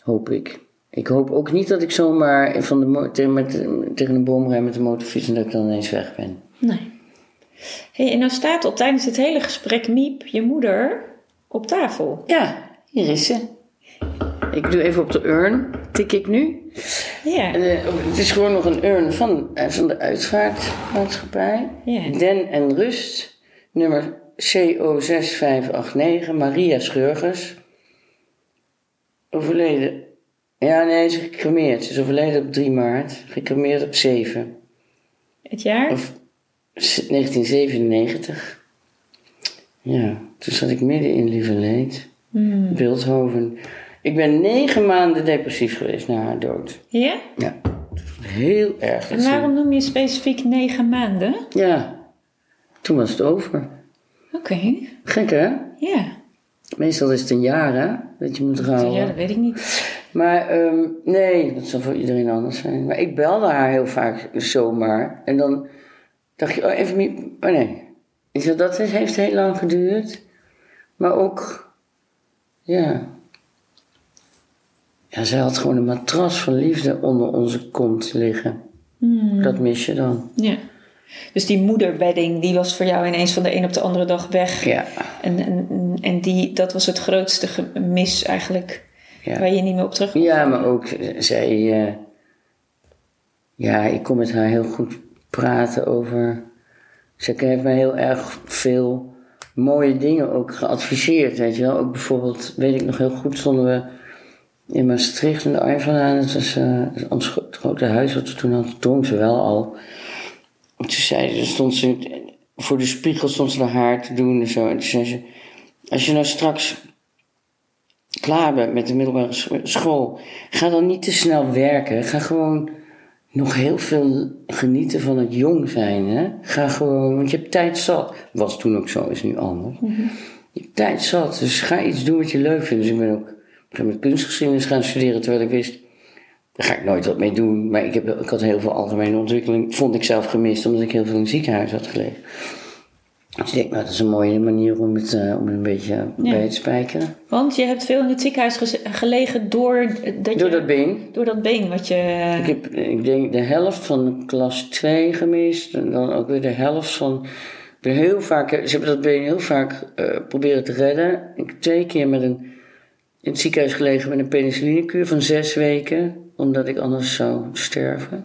hoop ik. Ik hoop ook niet dat ik zomaar van de tegen, met, tegen een boom rij met de motorfiets en dat ik dan ineens weg ben. Nee. Hey, en nou staat op tijdens dit hele gesprek Miep, je moeder, op tafel. Ja, hier is ze. Ik doe even op de urn, tik ik nu. Ja. En, eh, het is gewoon nog een urn van, eh, van de uitvaartmaatschappij. Ja. Den en Rust, nummer CO6589, Maria Schurgers. Overleden. Ja, nee, ze is gecremeerd. Ze is overleden op 3 maart, gecremeerd op 7. Het jaar? Of 1997. Ja, toen zat ik midden in Lieverleed. Hmm. Beeldhoven. Ik ben negen maanden depressief geweest na haar dood. Ja? Ja, heel erg. En waarom noem je specifiek negen maanden? Ja, toen was het over. Oké. Gek hè? Ja. Meestal is het een jaar hè, dat je moet rouwen. Ja, dat weet ik niet. Maar ehm, nee, dat zal voor iedereen anders zijn. Maar ik belde haar heel vaak zomaar. En dan dacht je, oh even niet. Oh nee. Ik zei, dat heeft heel lang geduurd. Maar ook, ja. Ja, zij had gewoon een matras van liefde onder onze kont liggen. Dat mis je dan. Ja. Dus die moederbedding, die was voor jou ineens van de een op de andere dag weg. Ja. En, en, en die, dat was het grootste gemis eigenlijk, Ja. waar je niet meer op terug kon Ja, maar ook zij. eh, ja, ik kon met haar heel goed praten over. Zij heeft mij heel erg veel mooie dingen ook geadviseerd, weet je wel. Ook bijvoorbeeld, weet ik nog heel goed, stonden we in Maastricht in de Arvalaan. Het was eh, ons het grote huis wat we toen hadden, dronk ze wel al. En toen zei ze, stond ze voor de spiegel stond ze haar haar te doen en zo. En toen zei ze, als je nou straks klaar bent met de middelbare sch- school, ga dan niet te snel werken. Ga gewoon nog heel veel genieten van het jong zijn. Hè? Ga gewoon, want je hebt tijd zat. Was toen ook zo, is nu anders. Je hebt tijd zat, dus ga iets doen wat je leuk vindt. Dus ik ben ook moment kunstgeschiedenis gaan studeren, terwijl ik wist, daar ga ik nooit wat mee doen. Maar ik, heb, ik had heel veel algemene ontwikkeling, vond ik zelf gemist, omdat ik heel veel in het ziekenhuis had gelegen. Dus ik denk, nou, dat is een mooie manier om het, eh, om het een beetje bij te spijkeren. Want je hebt veel in het ziekenhuis gelegen door, dat Door je, dat been. door dat been wat je... Ik heb, ik denk, de helft van klas 2 gemist. En dan ook weer de helft van... Ik ben heel vaak, ze hebben dat been heel vaak eh, proberen te redden. Ik heb twee keer met een, in het ziekenhuis gelegen met een penicillinekuur van zes weken. Omdat ik anders zou sterven.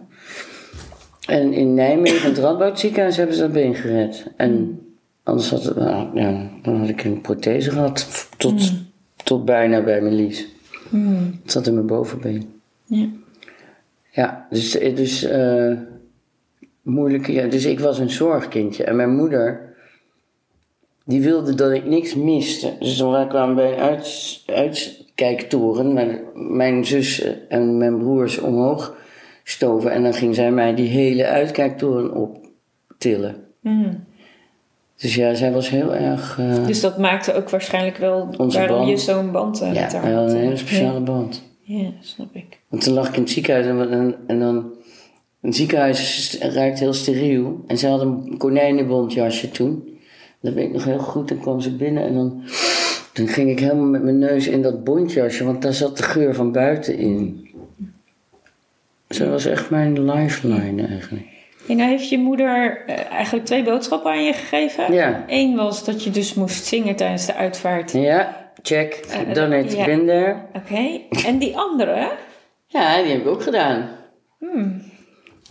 En in Nijmegen, in het Radboud ziekenhuis, hebben ze dat been gered. En anders had het, nou, ja, dan had ik een prothese gehad. Tot, tot bijna bij mijn lies. Hmm. Het zat in mijn bovenbeen. Ja. Ja, dus, dus eh, moeilijk. Ja, dus ik was een zorgkindje. En mijn moeder, die wilde dat ik niks miste. Dus toen wij kwamen bij een uit, uitkijktoren, waar mijn zus en mijn broers omhoog stoven. En dan ging zij mij die hele uitkijktoren optillen. Hmm. Dus ja, zij was heel erg. eh, Dus dat maakte ook waarschijnlijk wel Onze waarom band. je zo'n band eh, ja, met haar had. een hele speciale band. Ja, ja, snap ik. Want toen lag ik in het ziekenhuis en, en, en dan... Een ziekenhuis ruikt heel steriel. En ze had een konijnenbontjasje toen. Dat weet ik nog heel goed. Dan kwam ze binnen en dan, dan ging ik helemaal met mijn neus in dat bontjasje, want daar zat de geur van buiten in. Ze was echt mijn lifeline eigenlijk. En nou heeft je moeder eh, eigenlijk twee boodschappen aan je gegeven. Ja. Eén was dat je dus moest zingen tijdens de uitvaart. Ja, check. Eh, it, ja. been there. Oké. En die andere? Ja, die heb ik ook gedaan. Hmm.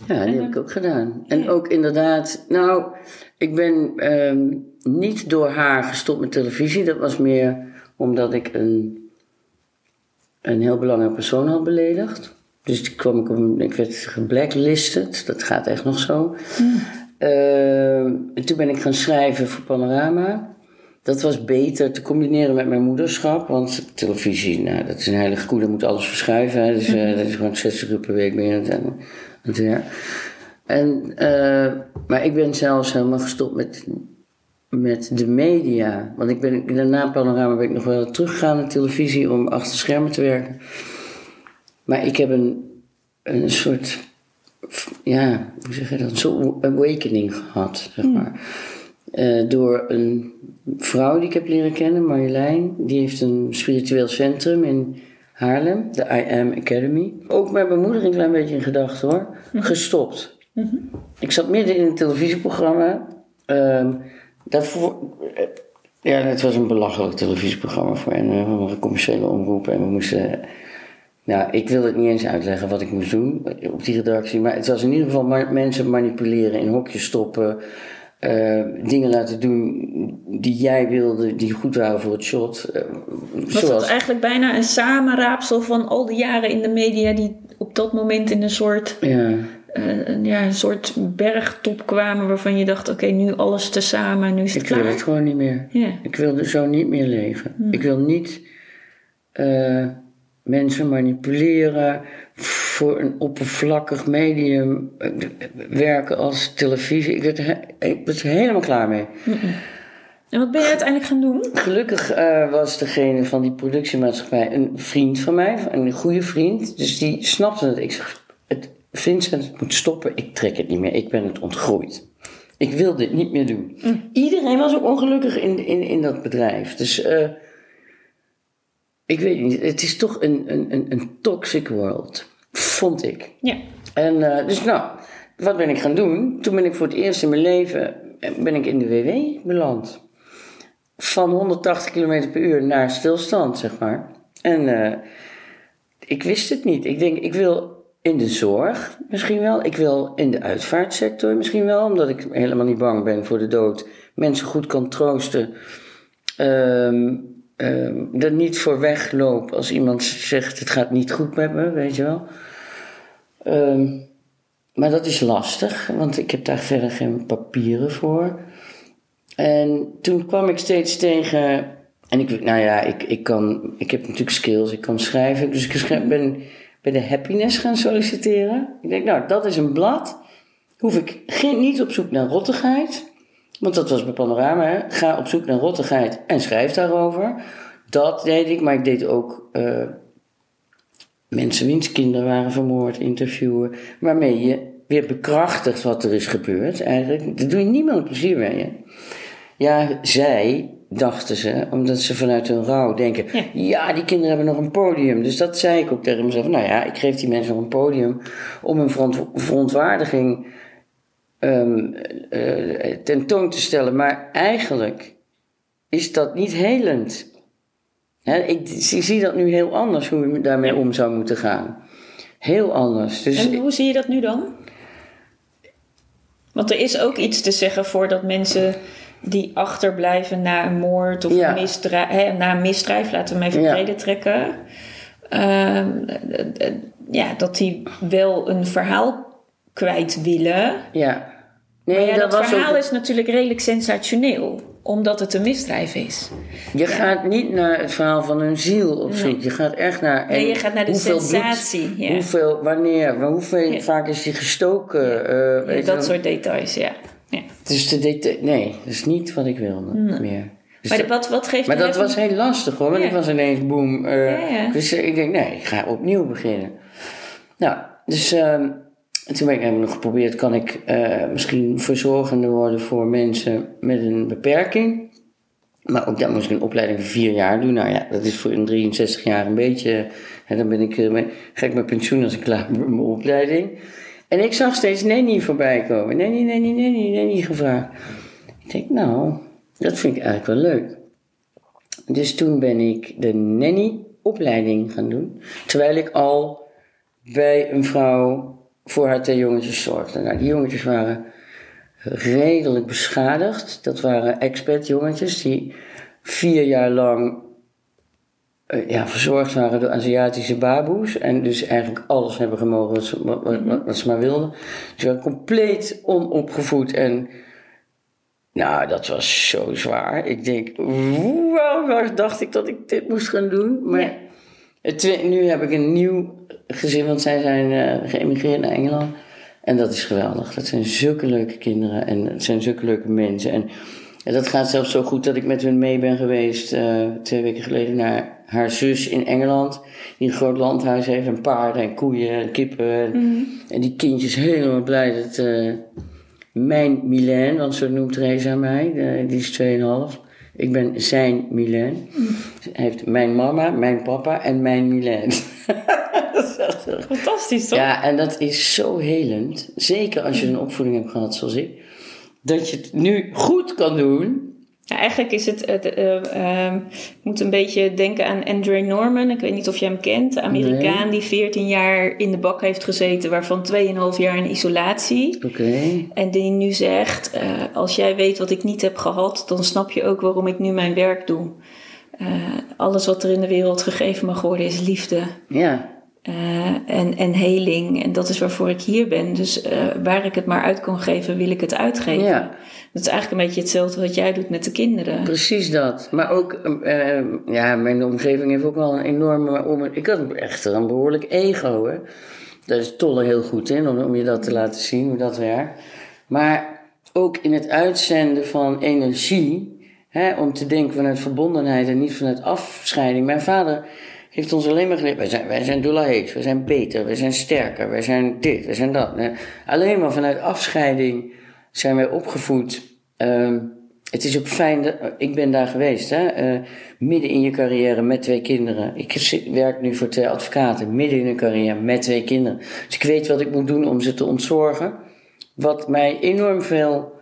Ja, die heb ik ook gedaan. En ook inderdaad, nou, ik ben ehm, niet door haar gestopt met televisie. Dat was meer omdat ik een, een heel belangrijk persoon had beledigd. Dus toen kwam ik, op, ik werd geblacklisted, dat gaat echt nog zo. Ehm, en toen ben ik gaan schrijven voor Panorama. Dat was beter te combineren met mijn moederschap. Want televisie, nou, dat is een heilige koe, daar moet alles verschuiven. Hè. Dus eh, dat is gewoon 60 uur per week je werk. En, eh, maar ik ben zelfs helemaal gestopt met, met de media. Want ik ben, daarna Panorama ben ik nog wel teruggegaan naar televisie om achter schermen te werken. Maar ik heb een, een soort, ja, hoe zeg je dat, awakening gehad, zeg maar. Eh, door een vrouw die ik heb leren kennen, Marjolein. Die heeft een spiritueel centrum in Haarlem, de I Am Academy. Ook met mijn moeder een klein beetje in gedachten hoor. Gestopt. Ik zat midden in een televisieprogramma. Ehm, daarvoor, eh, ja, het was een belachelijk televisieprogramma voor een, eh, een commerciële omroep. En we moesten, nou, ik wil het niet eens uitleggen wat ik moest doen op die redactie. Maar het was in ieder geval ma- mensen manipuleren, in hokjes stoppen. Eh, dingen laten doen die jij wilde, die goed waren voor het shot. eh, Was zoals, dat eigenlijk bijna een samenraapsel van al die jaren in de media die op dat moment in een soort, ja, eh, een- ja, een soort bergtop kwamen waarvan je dacht, oké, nu alles tezamen, nu is het ik wil het gewoon niet meer. Ik wil er zo niet meer leven. Ik wil niet mensen manipuleren voor een oppervlakkig medium eh, werken als televisie. Ik ben, ik er helemaal klaar mee. En wat ben je uiteindelijk gaan doen? Gelukkig eh, was degene van die productiemaatschappij een vriend van mij, een goede vriend. Dus die snapte het. Ik zeg, het, Vincent, het moet stoppen. Ik trek het niet meer. Ik ben het ontgroeid. Ik wil dit niet meer doen. Iedereen was ook ongelukkig in, in, in dat bedrijf. Dus eh, ik weet niet. Het is toch een, een, een, een toxic world. Vond ik. Ja. En eh, dus nou, wat ben ik gaan doen? Toen ben ik voor het eerst in mijn leven eh, ben ik in de WW beland. Van 180 km per uur naar stilstand, zeg maar. En eh, ik wist het niet. Ik denk, ik wil in de zorg misschien wel. Ik wil in de uitvaartsector misschien wel. Omdat ik helemaal niet bang ben voor de dood. Mensen goed kan troosten. Ehm er niet voor wegloop als iemand zegt het gaat niet goed met me, weet je wel. Ehm, maar dat is lastig, want ik heb daar verder geen papieren voor. En toen kwam ik steeds tegen. En ik, nou ja, ik, ik, kan, ik heb natuurlijk skills, ik kan schrijven. Dus ik ben bij de Happiness gaan solliciteren. Ik denk, nou, dat is een blad. Hoef ik geen, niet op zoek naar rottigheid. Want dat was bij Panorama. Hè? Ga op zoek naar rottigheid en schrijf daarover. Dat deed ik, maar ik deed ook eh, mensen wiens kinderen waren vermoord, interviewen. Waarmee je weer bekrachtigt wat er is gebeurd. Eigenlijk, daar doe je niemand plezier mee. Ja, zij dachten ze, omdat ze vanuit hun rouw denken: Ja. ja. die kinderen hebben nog een podium. Dus dat zei ik ook tegen mezelf: nou ja, ik geef die mensen nog een podium om hun veront- verontwaardiging ehm, eh, tentoon te stellen. Maar eigenlijk is dat niet helend. Ik zie, zie dat nu heel anders hoe je daarmee om zou moeten gaan. Heel anders. Dus En hoe zie je dat nu dan? Want er is ook iets te zeggen voor dat mensen die achterblijven na een moord of Ja. een misdrijf, na een misdrijf, laten we hem even Ja. breder trekken. Ehm, eh, eh, ja, dat die wel een verhaal kwijt willen. ja. Nee, Maar ja, dat, verhaal ook- is natuurlijk redelijk sensationeel, omdat het een misdrijf is. Je gaat niet naar het verhaal van hun ziel op zoek. Je gaat echt naar. Nee, en je gaat naar de hoeveel sensatie, bloed, ja. Hoeveel, wanneer, hoeveel vaak is die gestoken? eh, dat soort details, ja. ja. Dus de nee, dat is niet wat ik wilde meer. Dus Maar dat- wat, wat geeft maar dat even- was heel lastig hoor, want ik was ineens boem. Dus ik denk, nee, ik ga opnieuw beginnen. Nou, dus ehm, En toen ben ik geprobeerd, kan ik uh, misschien verzorgende worden voor mensen met een beperking. Maar ook dat moest ik een opleiding van vier jaar doen. Nou ja, dat is voor een 63 jaar een beetje. Hè, dan ben ik, uh, ga ik met pensioen als ik klaar ben met mijn opleiding. En ik zag steeds Nanny voorbij komen. Nanny, Nanny, Nanny, Nanny gevraagd. Ik denk, nou, dat vind ik eigenlijk wel leuk. Dus toen ben ik de Nanny-opleiding gaan doen. Terwijl ik al bij een vrouw voor haar twee jongetjes zorgde. Nou, die jongetjes waren redelijk beschadigd. Dat waren expat jongetjes die vier jaar lang uh, ja, verzorgd waren door Aziatische baboes. En dus eigenlijk alles hebben gemogen wat ze, wat, wat, wat ze maar wilden. Ze waren compleet onopgevoed en... Nou, dat was zo zwaar. Ik denk, wow, waar dacht ik dat ik dit moest gaan doen? Maar ja. Het, nu heb ik een nieuw gezin, want zij zijn uh, geëmigreerd naar Engeland. En dat is geweldig. Dat zijn zulke leuke kinderen en het zijn zulke leuke mensen. En, en dat gaat zelfs zo goed dat ik met hun mee ben geweest uh, twee weken geleden naar haar zus in Engeland. Die een groot landhuis heeft en paarden en koeien en kippen. En, Mm. en die kindjes helemaal blij dat uh, mijn Milan, want zo noemt Theresa mij, die is 2,5. Ik ben zijn Milan. Hij heeft mijn mama, mijn papa en mijn zo. Fantastisch, toch? Ja, en dat is zo helend. Zeker als je een opvoeding hebt gehad zoals ik. Dat je het nu goed kan doen. Ja, eigenlijk is het, het uh, uh, ik moet een beetje denken aan Andre Norman. Ik weet niet of je hem kent. De Amerikaan Nee. die 14 jaar in de bak heeft gezeten, waarvan 2,5 jaar in isolatie. Oké. En die nu zegt, uh, als jij weet wat ik niet heb gehad, dan snap je ook waarom ik nu mijn werk doe. Uh, alles wat er in de wereld gegeven mag worden is liefde. Ja. Uh, en, en heling. En dat is waarvoor ik hier ben. Dus uh, waar ik het maar uit kan geven, wil ik het uitgeven. Ja. Dat is eigenlijk een beetje hetzelfde wat jij doet met de kinderen. Precies dat. Maar ook, uh, ja, mijn omgeving heeft ook wel een enorme. Ik had echt een behoorlijk ego. Hè? Dat is Tolle heel goed in, om, om je dat te laten zien, hoe dat werkt. Maar ook in het uitzenden van energie, hè, om te denken vanuit verbondenheid en niet vanuit afscheiding. Mijn vader heeft ons alleen maar geleerd, wij zijn, wij zijn wij zijn beter, wij zijn sterker, wij zijn dit, wij zijn dat. Alleen maar vanuit afscheiding zijn wij opgevoed. Uh, het is ook fijn, dat, ik ben daar geweest, hè, uh, midden in je carrière met twee kinderen. Ik werk nu voor twee advocaten, midden in een carrière met twee kinderen. Dus ik weet wat ik moet doen om ze te ontzorgen. Wat mij enorm veel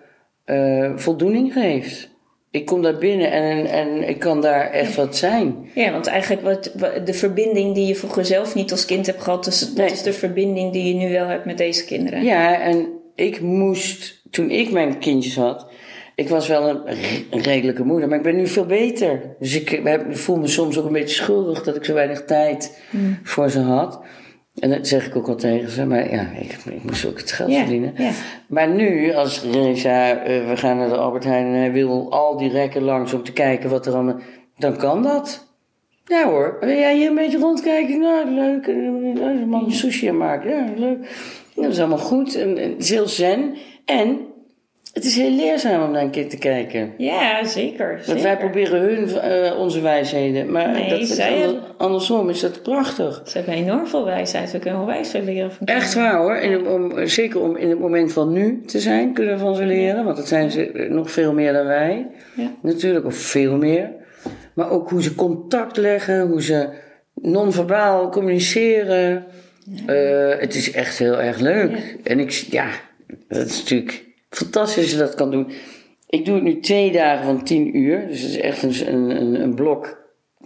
uh, voldoening geeft. Ik kom daar binnen en, en ik kan daar echt wat zijn. Ja, want eigenlijk wat, wat, de verbinding die je vroeger zelf niet als kind hebt gehad, dus dat nee. is de verbinding die je nu wel hebt met deze kinderen. Ja, en ik moest, toen ik mijn kindjes had, ik was wel een, een redelijke moeder, maar ik ben nu veel beter. Dus ik, ik voel me soms ook een beetje schuldig dat ik zo weinig tijd mm. voor ze had. En dat zeg ik ook al tegen ze, maar ja, ik, ik moest ook het geld ja, verdienen. Ja. Maar nu, als Reza, uh, we gaan naar de Albert Heijn en hij wil al die rekken langs om te kijken wat er allemaal... Dan kan dat. Ja hoor, wil jij hier een beetje rondkijken? Nou, leuk. En een man sushi aan maken. Ja, leuk. Dat is allemaal goed. En, en het is heel zen. En het is heel leerzaam om naar een kind te kijken. Ja, zeker. Want zeker. wij proberen hun uh, onze wijsheden. Maar nee, dat andersom is dat prachtig. Ze hebben enorm veel wijsheid. We kunnen wijs veel leren van Echt waar hoor. In, om, zeker om in het moment van nu te zijn, kunnen we van ze leren. Ja. Want dat zijn ze nog veel meer dan wij. Ja. Natuurlijk, of veel meer. Maar ook hoe ze contact leggen, hoe ze non-verbaal communiceren. Ja. Uh, het is echt heel erg leuk. En ik, ja, dat is natuurlijk fantastisch als je dat kan doen. Ik doe het nu twee dagen van tien uur. Dus het is echt een, een, een blok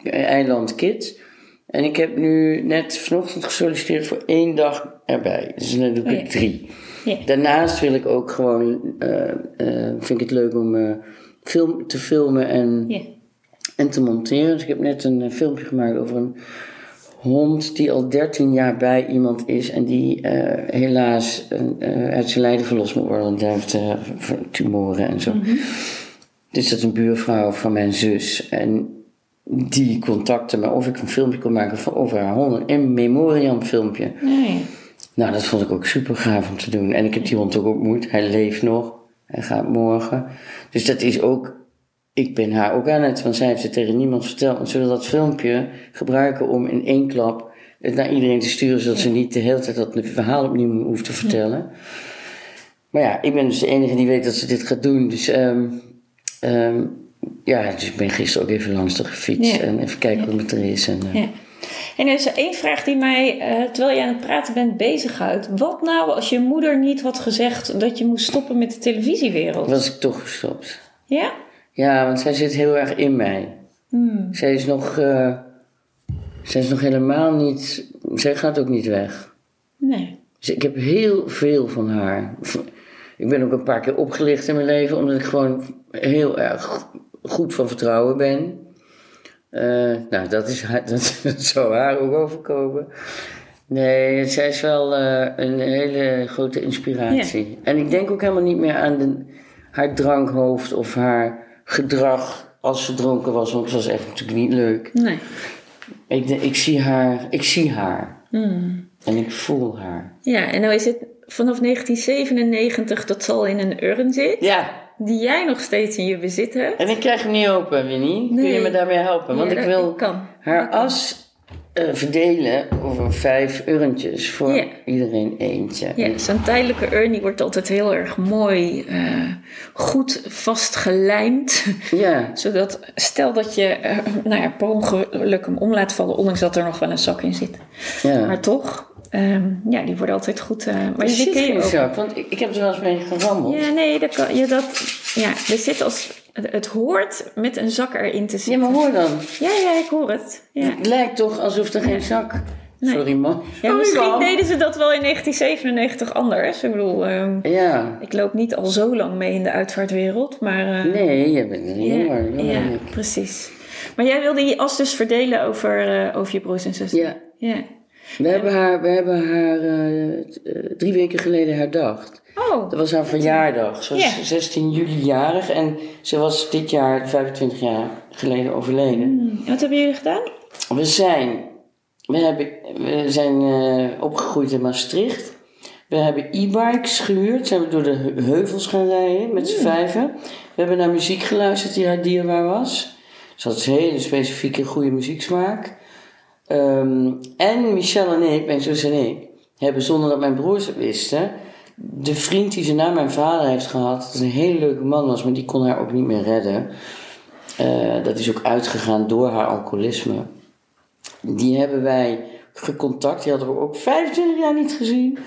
eiland kids. En ik heb nu net vanochtend gesolliciteerd voor één dag erbij. Dus dan doe ik Oh, ja. drie. Ja. Daarnaast wil ik ook gewoon, uh, uh, vind ik het leuk om uh, film te filmen en, Ja. en te monteren. Dus ik heb net een filmpje gemaakt over een hond die al 13 jaar bij iemand is en die helaas uit zijn lijden verlost moet worden. Want hij heeft tumoren en zo. Mhm. Dus dat is een buurvrouw van mijn zus. En die contacte me of ik een filmpje kon maken van over haar hond. Een memoriam filmpje. Nee. Nou, dat vond ik ook super gaaf om te doen. En ik heb die hond ook ontmoet. Hij leeft nog. Hij gaat morgen. Dus dat is ook... Ik ben haar ook aan het... Want zij heeft het tegen niemand verteld. Want zullen dat filmpje gebruiken om in één klap... het naar iedereen te sturen, zodat ze niet de hele tijd dat verhaal opnieuw hoeft te vertellen. Maar ja, ik ben dus de enige die weet dat ze dit gaat doen. Dus ehm, ehm, ja, dus ik ben gisteren ook even langs de gefietst Ja. en even kijken hoe het er is. En, eh, Ja. En er is één vraag die mij, eh, terwijl je aan het praten bent, bezighoudt. Wat nou als je moeder niet had gezegd dat je moest stoppen met de televisiewereld? was ik toch gestopt. Ja? Ja, want zij zit heel erg in mij. Hmm. Zij is nog, eh, zij is nog helemaal niet, zij gaat ook niet weg. Nee. Dus ik heb heel veel van haar. Ik ben ook een paar keer opgelicht in mijn leven, omdat ik gewoon heel erg goed van vertrouwen ben. Eh, nou, dat, is haar, dat, dat zou haar ook overkomen. Nee, zij is wel eh, een hele grote inspiratie. En ik denk ook helemaal niet meer aan de, haar drankhoofd of haar gedrag als ze dronken was, want het was echt natuurlijk niet leuk. Nee. Ik, ik zie haar, ik zie haar. Hmm. En ik voel haar. Ja, en nou is het vanaf 1997 dat zal in een urn zit, Ja, die jij nog steeds in je bezit hebt. En ik krijg hem niet open, Winnie. Kun Nee. je me daarmee helpen? Want Ja, ik wil ik kan. haar as eh, verdelen over vijf urntjes voor iedereen eentje. Ja, zo'n tijdelijke urn die wordt altijd heel erg mooi, eh, goed vastgelijmd. Ja, Zodat, stel dat je eh, nou ja, per ongeluk hem om laat vallen, ondanks dat er nog wel een zak in zit. ja. Maar toch, ehm, ja, die worden altijd goed. eh, maar je zit ken je geen ook. want ik, ik heb er wel eens mee gerammeld. Ja, nee, dat kan, ja, dat, ja, er zit als, het, het hoort met een zak erin te Ja, zitten. maar hoor dan. Ja, ja, ik hoor het. Ja. Het lijkt toch alsof er geen zak... Nee. Sorry, man. Ja, Sorry, misschien man. deden ze dat wel in 1997 anders. Ik bedoel, ehm, Ja. ik loop niet al zo lang mee in de uitvaartwereld, maar... eh, Nee, je bent ja, jonger. ja, precies. Maar jij wilde je as dus verdelen over, eh, over je broers en zussen? Ja. ja. We hebben haar, we hebben haar eh, eh, drie weken geleden herdacht. Oh, Dat was haar verjaardag. Ze was Ja. 16 juli jarig en ze was dit jaar 25 jaar geleden overleden. hmm. Wat hebben jullie gedaan? We zijn, we hebben, we zijn eh, opgegroeid in Maastricht. We hebben e-bikes gehuurd. Zijn we door de he- heuvels gaan rijden met z'n vijven. We hebben naar muziek geluisterd die haar dierbaar was. Ze had een hele specifieke goede muzieksmaak. Ehm, en Michel en ik, mijn zus en ik, hebben zonder dat mijn broers het wisten... de vriend die ze na mijn vader heeft gehad... dat een hele leuke man was, maar die kon haar ook niet meer redden... Eh, dat is ook uitgegaan door haar alcoholisme. Die hebben wij gecontact. Die hadden we ook 25 jaar niet gezien.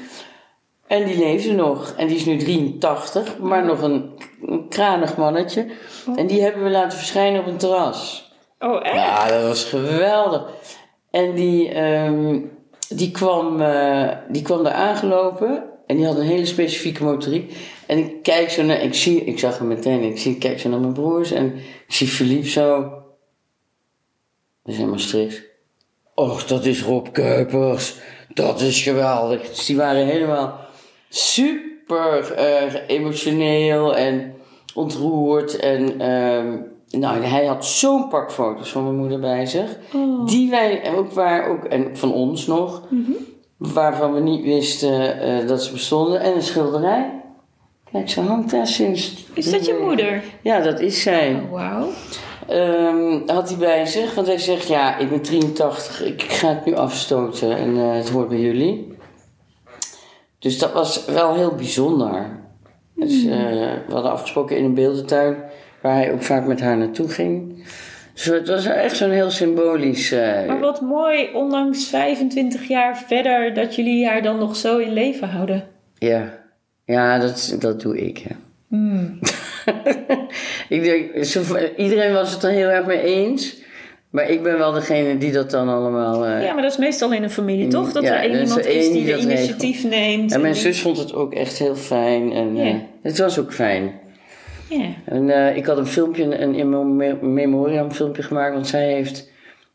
En die leefde nog. En die is nu 83, maar nog een, een kranig mannetje. En die hebben we laten verschijnen op een terras. Oh, echt? Ja, dat was geweldig. En die, ehm, die, kwam, eh, die kwam daar aangelopen. En die had een hele specifieke motoriek. En ik kijk zo naar... Ik, zie, ik zag hem meteen. Ik, zie, kijk zo naar mijn broers. En ik zie Philippe zo... We zijn Maastricht. Och, dat is Rob Kuipers. Dat is geweldig. Dus die waren helemaal super eh, emotioneel en ontroerd. En ehm, nou, hij had zo'n pak foto's van mijn moeder bij zich. Die wij ook waar, ook, en van ons nog, waarvan we niet wisten eh, dat ze bestonden. En een schilderij. Kijk, ze hangt daar sinds. Is dat je moeder? Ja, dat is zij. Oh, wauw. Ehm, had hij bij zich, want hij zegt: Ja, ik ben 83, ik ga het nu afstoten en eh, het hoort bij jullie. Dus dat was wel heel bijzonder. Dus, eh, we hadden afgesproken in een beeldentuin, waar hij ook vaak met haar naartoe ging. Dus het was echt zo'n heel symbolisch. eh, Maar wat mooi, ondanks 25 jaar verder, dat jullie haar dan nog zo in leven houden. ja, ja dat, dat doe ik. Ja. ik denk, ze- iedereen was het er heel erg mee eens. Maar ik ben wel degene die dat dan allemaal. eh, Ja, maar dat is meestal in een familie, toch? Dat Ja, er één is iemand is die die de initiatief neemt. En mijn die- zus vond het ook echt heel fijn. En Ja. het was ook fijn. En eh, ik had een filmpje, een in me- memoriam filmpje gemaakt. Want zij heeft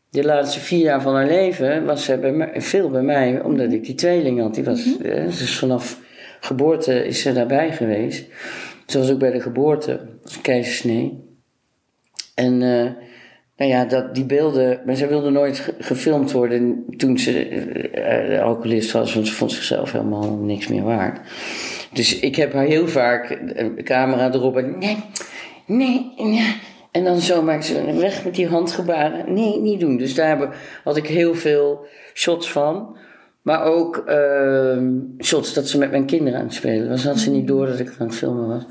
de laatste vier jaar van haar leven... was ze bij mij, veel bij mij, omdat ik die tweeling had. Die was, eh, dus vanaf geboorte is ze daarbij geweest. Ze was ook bij de geboorte. Keizersnee. En... eh, nou ja, dat, die beelden, maar zij wilde nooit ge- gefilmd worden toen ze eh, alcoholist was, want ze vond zichzelf helemaal niks meer waard. Dus ik heb haar heel vaak camera erop en nee, nee, nee. En dan zo maakt ze weg met die handgebaren. Nee, niet doen. Dus daar hebben- had ik heel veel shots van. Maar ook ehm, shots dat ze met mijn kinderen aan het spelen was. Had ze niet door dat ik aan het filmen was.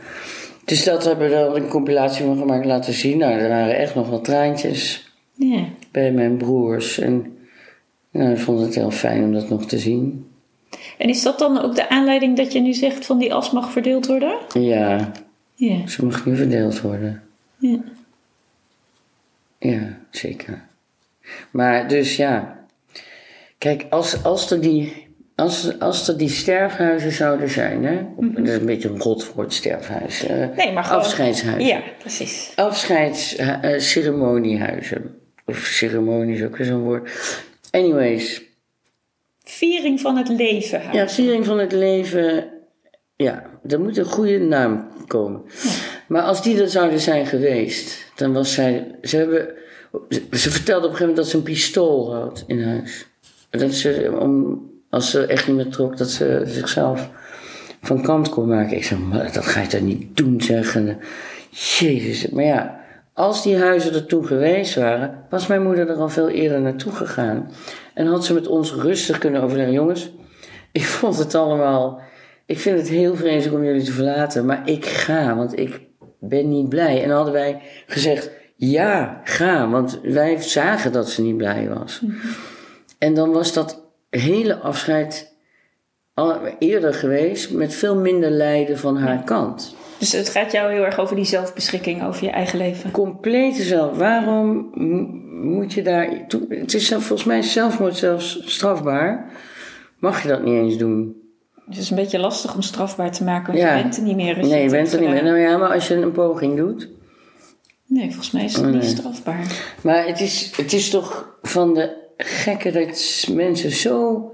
Dus dat hebben we dan een compilatie van gemaakt laten zien. Nou, er waren echt nog wat traantjes Ja. bij mijn broers. En nou, ik vond het heel fijn om dat nog te zien. En is dat dan ook de aanleiding dat je nu zegt van die as mag verdeeld worden? Ja, Ja. ze mag nu verdeeld worden. ja. Ja, zeker. Maar dus ja. Kijk, als, als, er, die, als, als er die sterfhuizen zouden zijn, hè? Dat is een beetje een rot woord, sterfhuis. eh, Nee, maar gewoon... Afscheidshuizen. Ja, precies. Afscheidsceremoniehuizen. of ceremonie is ook weer zo'n woord. Anyways, Viering van het leven. houden. ja, viering van het leven. Ja, er moet een goede naam komen. Maar als die er zouden zijn geweest, dan was zij. Ze, hebben, ze vertelde op een gegeven moment dat ze een pistool had in huis. Dat ze, om, als ze echt niet meer trok, dat ze zichzelf van kant kon maken. Ik zei, maar dat ga je toch niet doen, zeggen. Jezus, maar ja, als die huizen er toen geweest waren, was mijn moeder er al veel eerder naartoe gegaan. En had ze met ons rustig kunnen overleggen. Jongens, ik vond het allemaal. Ik vind het heel vreselijk om jullie te verlaten, maar ik ga, want ik ben niet blij. En dan hadden wij gezegd: ja, ga, want wij zagen dat ze niet blij was. En dan was dat hele afscheid al eerder geweest met veel minder lijden van haar kant. Dus het gaat jou heel erg over die zelfbeschikking over je eigen leven. Complete zelf. Waarom moet je daar. toe- Het is zelf- volgens mij is zelfmoord zelfs strafbaar. Mag je dat niet eens doen? Het is een beetje lastig om strafbaar te maken, want Ja. je bent er niet meer. als Nee, je bent er niet meer. Nou ja, maar als je een poging doet. Nee, volgens mij is het Oh, niet strafbaar. Maar het is, het is toch van de gekke dat mensen zo.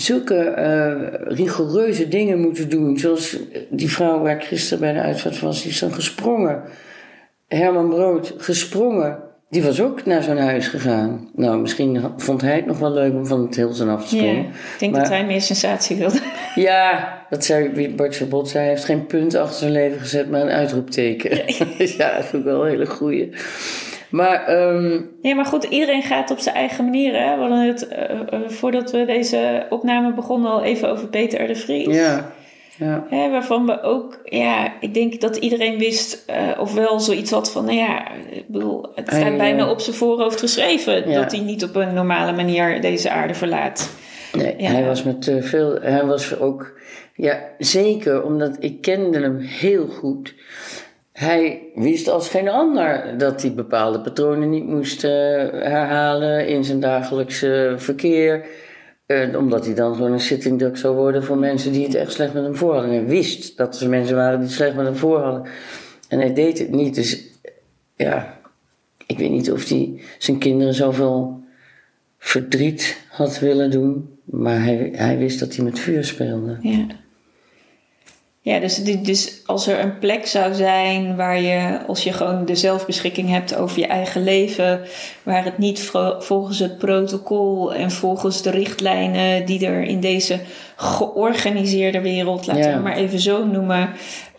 Zulke eh, rigoureuze dingen moeten doen. Zoals die vrouw waar ik gisteren bij de uitvaart was, die is dan gesprongen. Herman Brood, gesprongen. Die was ook naar zo'n huis gegaan. Nou, misschien vond hij het nog wel leuk om van het Hilton af te Ja, springen. ik denk Maar- dat hij meer sensatie wilde. Ja, dat zei Bart Sabot zei. Hij heeft geen punt achter zijn leven gezet, maar een uitroepteken. ja, dat vind ik wel een hele goeie. Maar, ehm, Nee, maar goed, iedereen gaat op zijn eigen manier. Hè? We hadden het eh, eh, voordat we deze opname begonnen al even over Peter R. de Vries. ja, ja. Hè, waarvan we ook, ja, ik denk dat iedereen wist, eh, of wel zoiets had van, nou ja, ik bedoel, het staat bijna op zijn voorhoofd geschreven Ja. dat hij niet op een normale manier deze aarde verlaat. Nee, Ja. hij was met veel. Hij was ook. Ja, zeker, omdat ik kende hem heel goed. Hij wist als geen ander dat hij bepaalde patronen niet moest eh, herhalen in zijn dagelijkse verkeer. Eh, omdat hij dan gewoon een sitting duck zou worden voor mensen die het echt slecht met hem voor hadden. En hij wist dat er mensen waren die het slecht met hem voor hadden. En hij deed het niet. Dus ja, ik weet niet of hij zijn kinderen zoveel verdriet had willen doen. Maar hij, hij wist dat hij met vuur speelde. Ja. Ja, dus, dus als er een plek zou zijn waar je, als je gewoon de zelfbeschikking hebt over je eigen leven, waar het niet volgens het protocol en volgens de richtlijnen die er in deze georganiseerde wereld, laten we het maar even zo noemen,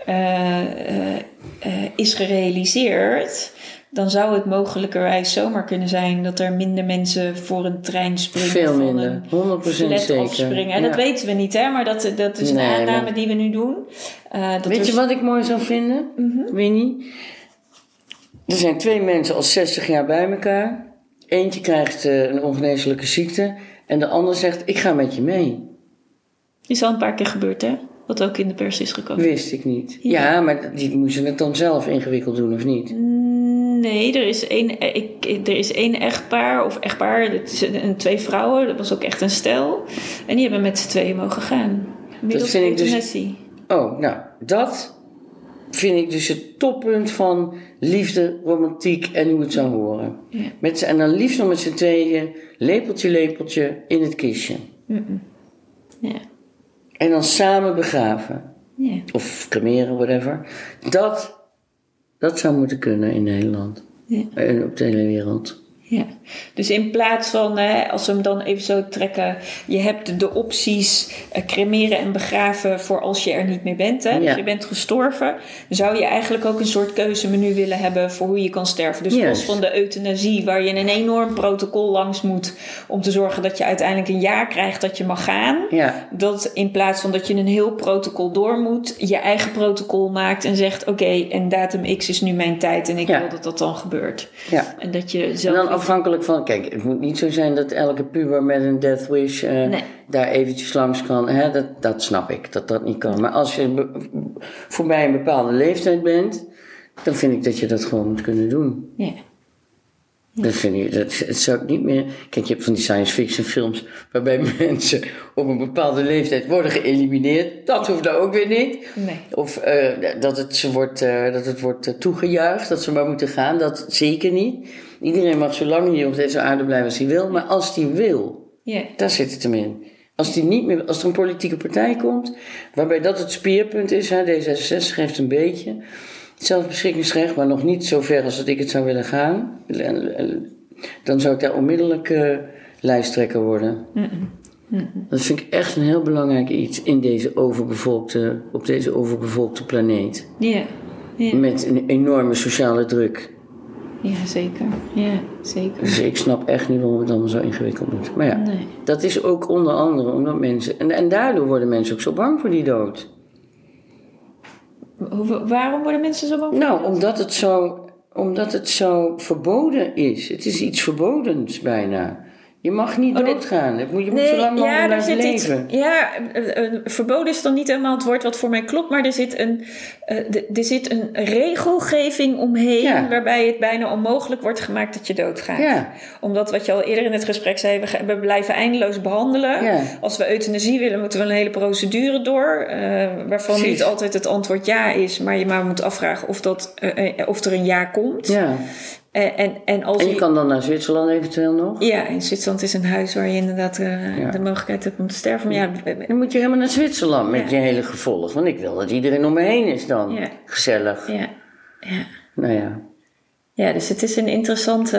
eh, eh, eh, is gerealiseerd, dan zou het mogelijkerwijs zomaar kunnen zijn dat er minder mensen voor een trein springen. Veel minder. een 100% flat zeker. afspringen. En dat weten we niet, hè? maar dat, dat is een aanname maar- die we nu doen. Eh, dat Weet er- je wat ik mooi zou vinden, Winnie? Er zijn twee mensen al 60 jaar bij elkaar. Eentje krijgt eh, een ongeneeslijke ziekte. En de ander zegt, ik ga met je mee. Is al een paar keer gebeurd, hè? Wat ook in de pers is gekomen. Wist ik niet. Ja. Ja, maar die moesten het dan zelf ingewikkeld doen, of niet? Nee, er is één, eh, ik, er is één echtpaar, of echtpaar, dat is een, twee vrouwen, dat was ook echt een stel. En die hebben met z'n tweeën mogen gaan. Middels vind ik dus-. Oh, nou, dat vind ik dus het toppunt van liefde, romantiek en hoe het zou horen. Ja. Met, en dan liefst nog met z'n tweeën, lepeltje, lepeltje in het kistje. Ja. En dan samen begraven. Ja. Of cremeren, whatever. Dat, dat zou moeten kunnen in Nederland. Ja. En op de hele wereld. Ja, dus in plaats van, hè, als we hem dan even zo trekken, je hebt de opties eh, cremeren en begraven voor als je er niet meer bent. Hè? Dus je bent gestorven. Zou je eigenlijk ook een soort keuzemenu willen hebben voor hoe je kan sterven. Dus los van de euthanasie, waar je een enorm protocol langs moet om te zorgen dat je uiteindelijk een jaar krijgt dat je mag gaan. Ja, Dat in plaats van dat je een heel protocol door moet, je eigen protocol maakt en zegt: Oké, en datum X is nu mijn tijd en ik Ja. wil dat dat dan gebeurt. ja. En dat je zelf. Afhankelijk van, kijk, het moet niet zo zijn dat elke puber met een death wish eh, Nee. daar eventjes langs kan. Hè? Dat, dat snap ik, dat dat niet kan. Maar als je voorbij een bepaalde leeftijd bent, dan vind ik dat je dat gewoon moet kunnen doen. Ja. Dat vind ik, dat, het zou ik niet meer. Kijk, je hebt van die science fiction films waarbij mensen op een bepaalde leeftijd worden geëlimineerd. Dat hoeft nou ook weer niet. Nee. Of eh, dat, het, ze wordt, eh, dat het wordt toegejuicht, dat ze maar moeten gaan. Dat zeker niet. Iedereen mag zo lang hier op deze aarde blijven als hij wil. Maar als hij wil, Ja. daar zit het hem in. Als, die niet meer, als er een politieke partij komt, waarbij dat het speerpunt is, hè, D66 heeft een beetje zelfbeschikkingsrecht, maar nog niet zo ver als dat ik het zou willen gaan, dan zou ik daar onmiddellijk eh, lijsttrekker worden. Dat vind ik echt een heel belangrijk iets in deze overbevolkte, op deze overbevolkte planeet. Ja. Ja. Met een enorme sociale druk. Ja, zeker. Ja, zeker. Dus ik snap echt niet waarom het allemaal zo ingewikkeld moet. Maar ja, Nee. dat is ook onder andere omdat mensen. En, en daardoor worden mensen ook zo bang voor die dood. Hoe- waarom worden mensen zo bang? voor Nou, dat? omdat het zo, omdat het zo verboden is. Het is iets verbodens bijna. Je mag niet Oh, doodgaan. Je moet, je moet zo lang mogelijk er blijven iets. leven. Ja, eh, eh, verboden is dan niet helemaal het woord wat voor mij klopt, maar er zit een, eh, er zit een regelgeving omheen Ja. waarbij het bijna onmogelijk wordt gemaakt dat je doodgaat. Ja. Omdat wat je al eerder in het gesprek zei, we, blijven eindeloos behandelen. Ja. Als we euthanasie willen, moeten we een hele procedure door, waarvan Precies. niet altijd het antwoord ja is, maar je maar moet afvragen of, dat, of er een ja komt. Ja. Eh, en, en als En je je- kan dan naar Zwitserland eventueel nog. ja, in Zwitserland is een huis waar je inderdaad eh, Ja. de mogelijkheid hebt om te sterven. Maar ja, Dan moet je helemaal naar Zwitserland met Ja. je hele gevolg. Want ik wil dat iedereen om me heen is dan. Ja. Gezellig. ja, ja. Nou ja. Ja, dus het is een interessante.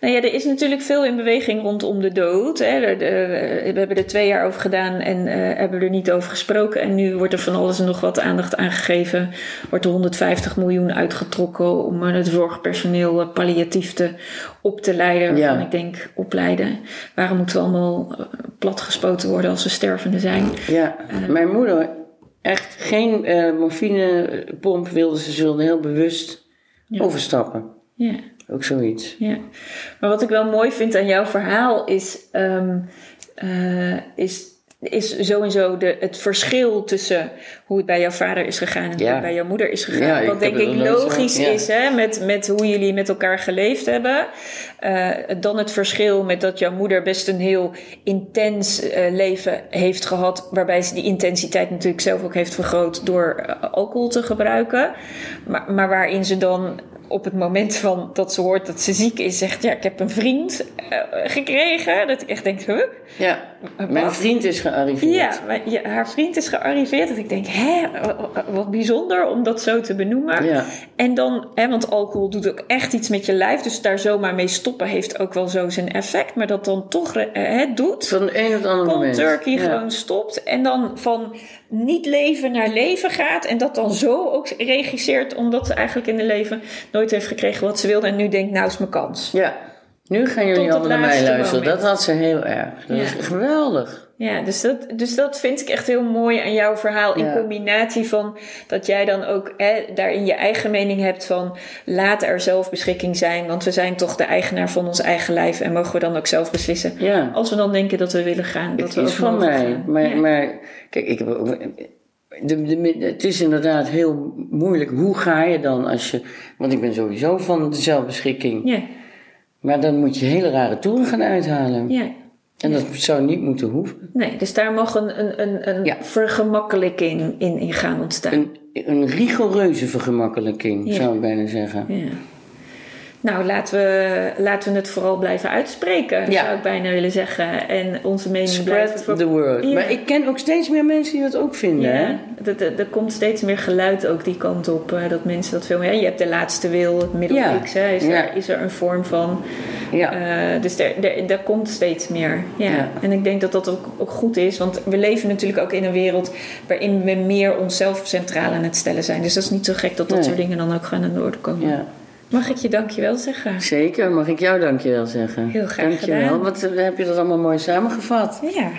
Nou ja, er is natuurlijk veel in beweging rondom de dood. Hè. De- we hebben er twee jaar over gedaan en eh, hebben er niet over gesproken. En nu wordt er van alles en nog wat aandacht aangegeven. Wordt er 150 miljoen uitgetrokken om eh, het zorgpersoneel eh, palliatief te, op te leiden. Ja. Waarvan ik denk, opleiden. Waarom moeten we allemaal eh, platgespoten worden als we stervende zijn? Ja, mijn moeder, echt geen eh morfinepomp wilde ze. Ze wilde heel bewust overstappen. Ja. Ook zoiets. Ja, maar wat ik wel mooi vind aan jouw verhaal is, ehm, eh, is, is sowieso de, het verschil tussen hoe het bij jouw vader is gegaan en hoe Ja. het bij jouw moeder is gegaan. Ja, wat denk ik zo- logisch ja. is hè, met, met hoe jullie met elkaar geleefd hebben. Eh, dan het verschil met dat jouw moeder best een heel intens eh, leven heeft gehad, waarbij ze die intensiteit natuurlijk zelf ook heeft vergroot door eh, alcohol te gebruiken. Maar, maar waarin ze dan op het moment van dat ze hoort dat ze ziek is, zegt: Ja, ik heb een vriend gekregen. Dat ik echt denk: huh? Ja, mijn vriend is gearriveerd. Ja, haar vriend is gearriveerd. Dat ik denk: Hè, wat bijzonder om dat zo te benoemen. Ja. En dan, hè, want alcohol doet ook echt iets met je lijf. Dus daar zomaar mee stoppen heeft ook wel zo zijn effect. Maar dat dan toch eh, het doet. Van een het andere Cold moment. turkey Ja. gewoon stopt. En dan van niet leven naar leven gaat. En dat dan zo ook regisseert. Omdat ze eigenlijk in de leven nooit heeft gekregen wat ze wilde. En nu denkt, nou is mijn kans. Ja, nu gaan jullie het allemaal naar mij luisteren. moment. Dat had ze heel erg. Dat Ja. is geweldig. Ja, dus dat, dus dat vind ik echt heel mooi aan jouw verhaal. In Ja. combinatie van dat jij dan ook hè, daarin je eigen mening hebt van laat er zelfbeschikking zijn. Want we zijn toch de eigenaar van ons eigen lijf. En mogen we dan ook zelf beslissen. Ja. Als we dan denken dat we willen gaan. Dat Het we is van mij. gaan. Maar, Ja. maar kijk, ik heb ook. De, de, het is inderdaad heel moeilijk. Hoe ga je dan als je. Want ik ben sowieso van de zelfbeschikking. ja, Maar dan moet je hele rare toeren gaan uithalen. ja. En dat zou niet moeten hoeven. Nee, dus daar mag een, een, een, een Ja. vergemakkelijking in, in gaan ontstaan. Een, een rigoureuze vergemakkelijking, Ja. zou ik bijna zeggen. Ja. Nou, laten we, laten we het vooral blijven uitspreken, Ja. zou ik bijna willen zeggen. En onze mening Spread blijven ver- the word. Ja. Maar ik ken ook steeds meer mensen die dat ook vinden. Hè? Ja, dat- dat- er komt steeds meer geluid ook die kant op. eh, dat mensen dat veel meer... Je hebt de laatste wil, het middel Ja. X. Hè, is, er, is er een vorm van. Ja. Eh, dus er, er, er komt steeds meer. Ja. Ja. En ik denk dat dat ook, ook goed is. Want we leven natuurlijk ook in een wereld... waarin we meer onszelf centraal aan het stellen zijn. Dus dat is niet zo gek dat dat Nee. soort dingen dan ook gaan aan de orde komen. ja. Mag ik je dankjewel zeggen? Zeker, mag ik jou dankjewel zeggen. Heel graag dankjewel. gedaan. Wat eh, heb je dat allemaal mooi samengevat. Ja.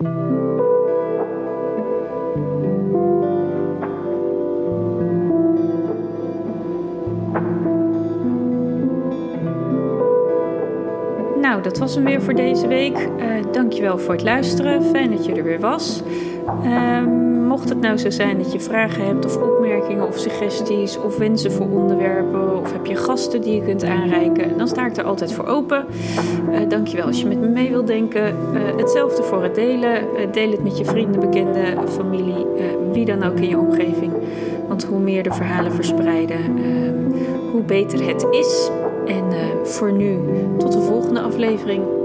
Nou, dat was hem weer voor deze week. Eh dankjewel voor het luisteren. Fijn dat je er weer was. Ehm, mocht het nou zo zijn dat je vragen hebt of opmerkingen of suggesties of wensen voor onderwerpen of heb je gasten die je kunt aanreiken, dan sta ik er altijd voor open. Eh dankjewel als je met me mee wilt denken. Eh, hetzelfde voor het delen. Eh, deel het met je vrienden, bekenden, familie, wie dan ook in je omgeving. Want hoe meer de verhalen verspreiden, ehm, hoe beter het is. En voor nu, tot de volgende aflevering.